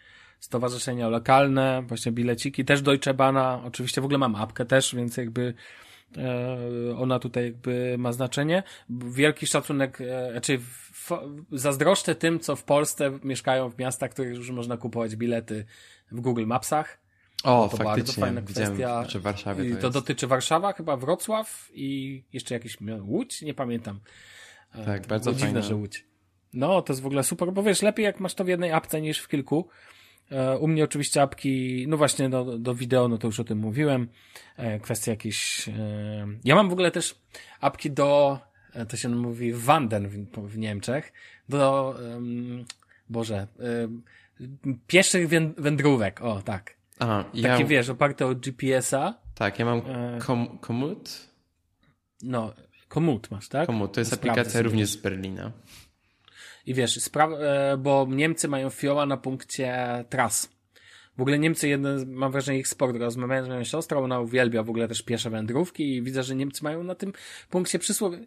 stowarzyszenia lokalne, właśnie bileciki, też Deutsche Bahna, oczywiście w ogóle mam apkę też, więc jakby ona tutaj jakby ma znaczenie. Wielki szacunek, e, znaczy zazdroszczę tym, co w Polsce mieszkają w miastach, których już można kupować bilety w Google Mapsach. O, to faktycznie. bardzo fajna kwestia. Czy w Warszawie to, to dotyczy Warszawa, chyba Wrocław i jeszcze jakiś Łódź, nie pamiętam. E, tak, to bardzo fajne. dziwne, że Łódź. No, to jest w ogóle super, bo wiesz, lepiej jak masz to w jednej apce niż w kilku. E, u mnie oczywiście apki, no właśnie do, do wideo, no to już o tym mówiłem. E, kwestia jakieś... Ja mam w ogóle też apki do E, to się mówi Wanden w, w Niemczech, do, um, Boże, um, pieszych wędrówek, o tak. Aha, Takie ja... wiesz, oparte o GPS-a. Tak, ja mam e, kom Komut. No, Komut masz, tak? Komut, to jest aplikacja również z Berlina. I wiesz, spra- e, bo Niemcy mają fioła na punkcie tras. W ogóle Niemcy, jeden, mam wrażenie, ich sport. Rozmawiałem z moją siostrą, ona uwielbia w ogóle też piesze wędrówki i widzę, że Niemcy mają na tym punkcie przysłowie,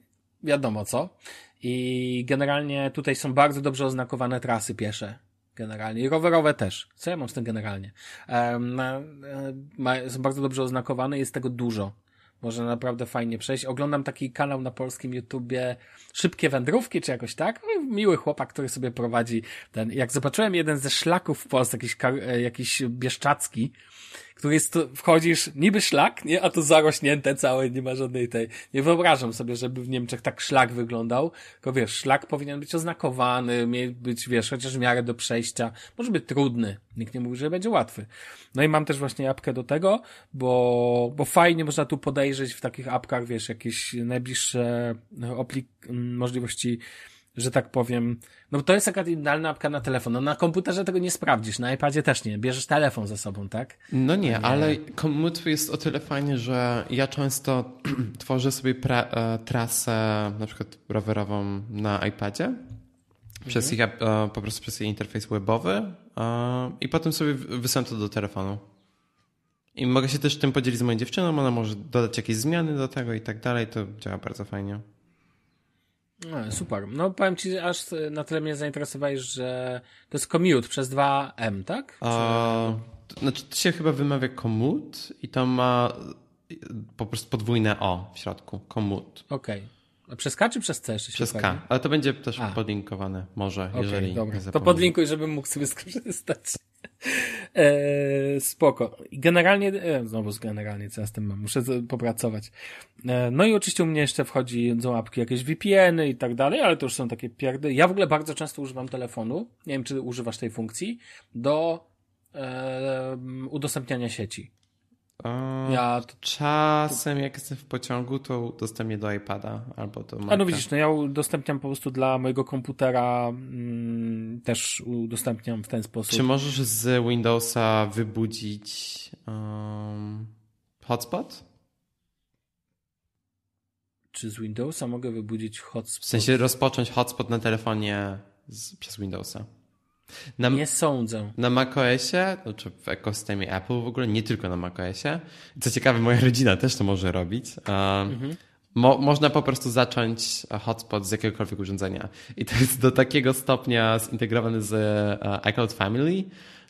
wiadomo co. I generalnie tutaj są bardzo dobrze oznakowane trasy piesze. Generalnie. I rowerowe też. Co ja mam z tym generalnie? Um, są bardzo dobrze oznakowane, jest tego dużo. Można naprawdę fajnie przejść. Oglądam taki kanał na polskim YouTubie Szybkie Wędrówki, czy jakoś tak. No miły chłopak, który sobie prowadzi ten. Jak zobaczyłem jeden ze szlaków w Polsce, jakiś, e, jakiś bieszczacki, który jest, wchodzisz, niby szlak, nie? A to zarośnięte całe, nie ma żadnej tej. Nie wyobrażam sobie, żeby w Niemczech tak szlak wyglądał. Tylko wiesz, szlak powinien być oznakowany, mieć być, wiesz, chociaż w miarę do przejścia. Może być trudny. Nikt nie mówi, że będzie łatwy. No i mam też właśnie apkę do tego, bo, bo fajnie można tu podejrzeć w takich apkach, wiesz, jakieś najbliższe oplik- możliwości że tak powiem, no to jest taka idealna apka na telefon. No na komputerze tego nie sprawdzisz, na iPadzie też nie. Bierzesz telefon ze sobą, tak? No nie, nie. ale komut jest o tyle fajnie, że ja często tworzę sobie e, trasę na przykład rowerową na iPadzie mhm. przez ich, e, po prostu przez jej interfejs webowy e, i potem sobie wysyłam to do telefonu. I mogę się też tym podzielić z moją dziewczyną, ona może dodać jakieś zmiany do tego i tak dalej, to działa bardzo fajnie. No, super. No powiem ci, aż na tyle mnie zainteresowałeś, że to jest commute przez 2M, tak? Czy... A, to, znaczy to się chyba wymawia commute i to ma po prostu podwójne O w środku. Commute. Okej. Okay. A przez K czy przez C jeszcze Przez K, ale to będzie też A. podlinkowane, może, okay, jeżeli dobra. To podlinkuj, żebym mógł sobie skorzystać. E, spoko. Generalnie, e, znowu generalnie, co ja z tym mam, muszę popracować. E, no i oczywiście u mnie jeszcze wchodzi są apki jakieś VPN-y i tak dalej, ale to już są takie pierdy. Ja w ogóle bardzo często używam telefonu, nie wiem, czy używasz tej funkcji, do e, udostępniania sieci. Ja. Czasem jak jestem w pociągu, to udostępnię do iPada albo do Maca. A no widzisz, no ja udostępniam po prostu dla mojego komputera mm, też udostępniam w ten sposób. Czy możesz z Windowsa wybudzić um, hotspot? Czy z Windowsa mogę wybudzić hotspot? W sensie rozpocząć hotspot na telefonie z, przez Windowsa. Na, nie sądzę. Na macOSie, znaczy w ekosystemie Apple w ogóle, nie tylko na macOSie. Co ciekawe, moja rodzina też to może robić. Um, mhm. Mo można po prostu zacząć hotspot z jakiegokolwiek urządzenia. I to jest do takiego stopnia zintegrowany z uh, iCloud Family,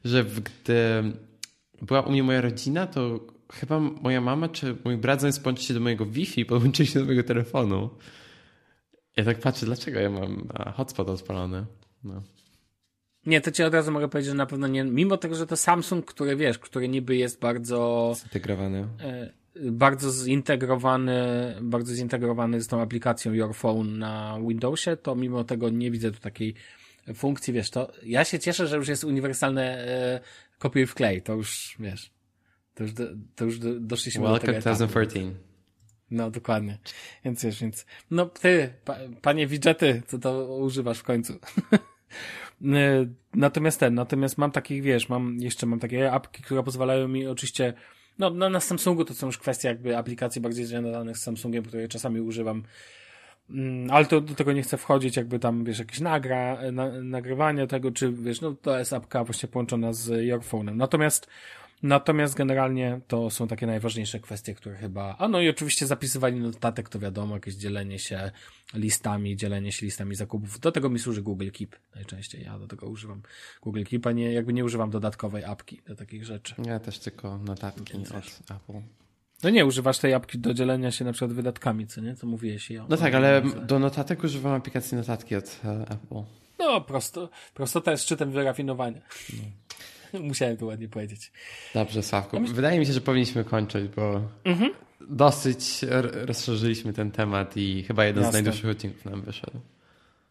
że gdy była u mnie moja rodzina, to chyba moja mama czy mój brat zamiast połączyć się do mojego Wi-Fi, podłączyli się do mojego telefonu. Ja tak patrzę, dlaczego ja mam hotspot odpalony. No. Nie, to ci od razu mogę powiedzieć, że na pewno nie. Mimo tego, że to Samsung, który wiesz, który niby jest bardzo. Zintegrowany. E, bardzo zintegrowany, bardzo zintegrowany z tą aplikacją Your Phone na Windowsie, to mimo tego nie widzę tu takiej funkcji, wiesz, to ja się cieszę, że już jest uniwersalne e, kopiuj w klej, to już, wiesz, to już, do, to już do, doszliśmy Welcome do tego 2014. No, dokładnie. Więc wiesz, więc, no ty, pa, panie widgety, co to używasz w końcu? E, natomiast ten, natomiast mam takich, wiesz, mam, jeszcze mam takie apki, które pozwalają mi oczywiście, no, no na Samsungu to są już kwestie jakby aplikacji bardziej związanych z Samsungiem, które czasami używam, mm, ale to do tego nie chcę wchodzić, jakby tam, wiesz, jakieś nagra, na, nagrywanie tego, czy wiesz, no to jest apka właśnie połączona z Your Phone'em. Natomiast Natomiast generalnie to są takie najważniejsze kwestie, które chyba. A no i oczywiście zapisywanie notatek to wiadomo, jakieś dzielenie się listami, dzielenie się listami zakupów. Do tego mi służy Google Keep najczęściej. Ja do tego używam Google Keep, a nie, jakby nie używam dodatkowej apki do takich rzeczy. Ja też tylko notatki od Apple. No nie, używasz tej apki do dzielenia się na przykład wydatkami, co nie? Co mówiłeś o. No tak, ale do notatek używam aplikacji notatki od e, Apple. No, prosto, prosto to jest szczytem wyrafinowania. No. Musiałem to ładnie powiedzieć. Dobrze, Sławku. Wydaje mi się, że powinniśmy kończyć, bo mhm. dosyć rozszerzyliśmy ten temat i chyba jeden Jasne. z najdłuższych odcinków nam wyszedł.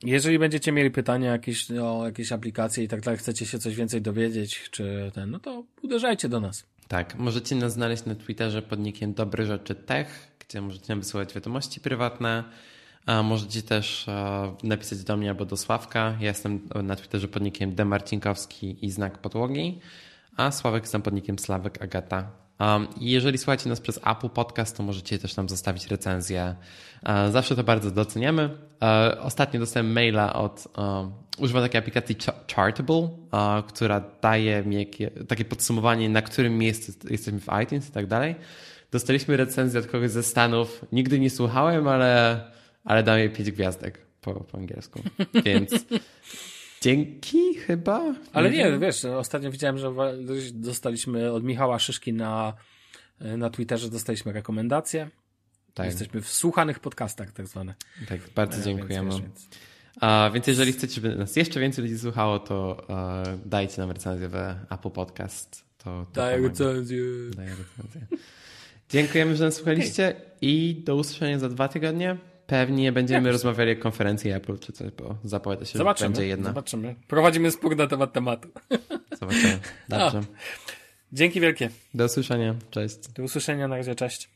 Jeżeli będziecie mieli pytania jakieś, o jakieś aplikacje i tak dalej, chcecie się coś więcej dowiedzieć, czy ten, no to uderzajcie do nas. Tak, możecie nas znaleźć na Twitterze pod nickiem Dobry Rzeczy Tech, gdzie możecie nam wysyłać wiadomości prywatne. Możecie też napisać do mnie albo do Sławka. Ja jestem na Twitterze podnikiem Demarcinkowski i znak podłogi, a Sławek jestem podnikiem Sławek Agata. jeżeli słuchacie nas przez Apple Podcast, to możecie też nam zostawić recenzję. Zawsze to bardzo doceniamy. Ostatnio dostałem maila od używam takiej aplikacji Chartable, która daje mi takie podsumowanie, na którym miejscu jesteśmy w iTunes i tak dalej. Dostaliśmy recenzję od kogoś ze Stanów. Nigdy nie słuchałem, ale ale dam jej pięć gwiazdek po, po angielsku. Więc dzięki chyba. Ale nie, nie wiesz, ostatnio widziałem, że dostaliśmy od Michała Szyszki na, na Twitterze dostaliśmy rekomendacje. Tak. Jesteśmy w słuchanych podcastach tak zwane. Tak, bardzo dziękujemy. Więc, więc... A, więc jeżeli chcecie, żeby nas jeszcze więcej ludzi słuchało, to uh, dajcie nam recenzję w Apple Podcast. To, to Daj recenzję. Daj recenzję. Dziękujemy, że nas słuchaliście okay. i do usłyszenia za dwa tygodnie. Pewnie będziemy rozmawiali o konferencji Apple czy coś, bo zapowiada się, zobaczymy, że będzie jedna. Zobaczymy. Prowadzimy spór na temat tematu. Zobaczymy. Dobrze. Dzięki wielkie. Do usłyszenia. Cześć. Do usłyszenia. Na razie. Cześć.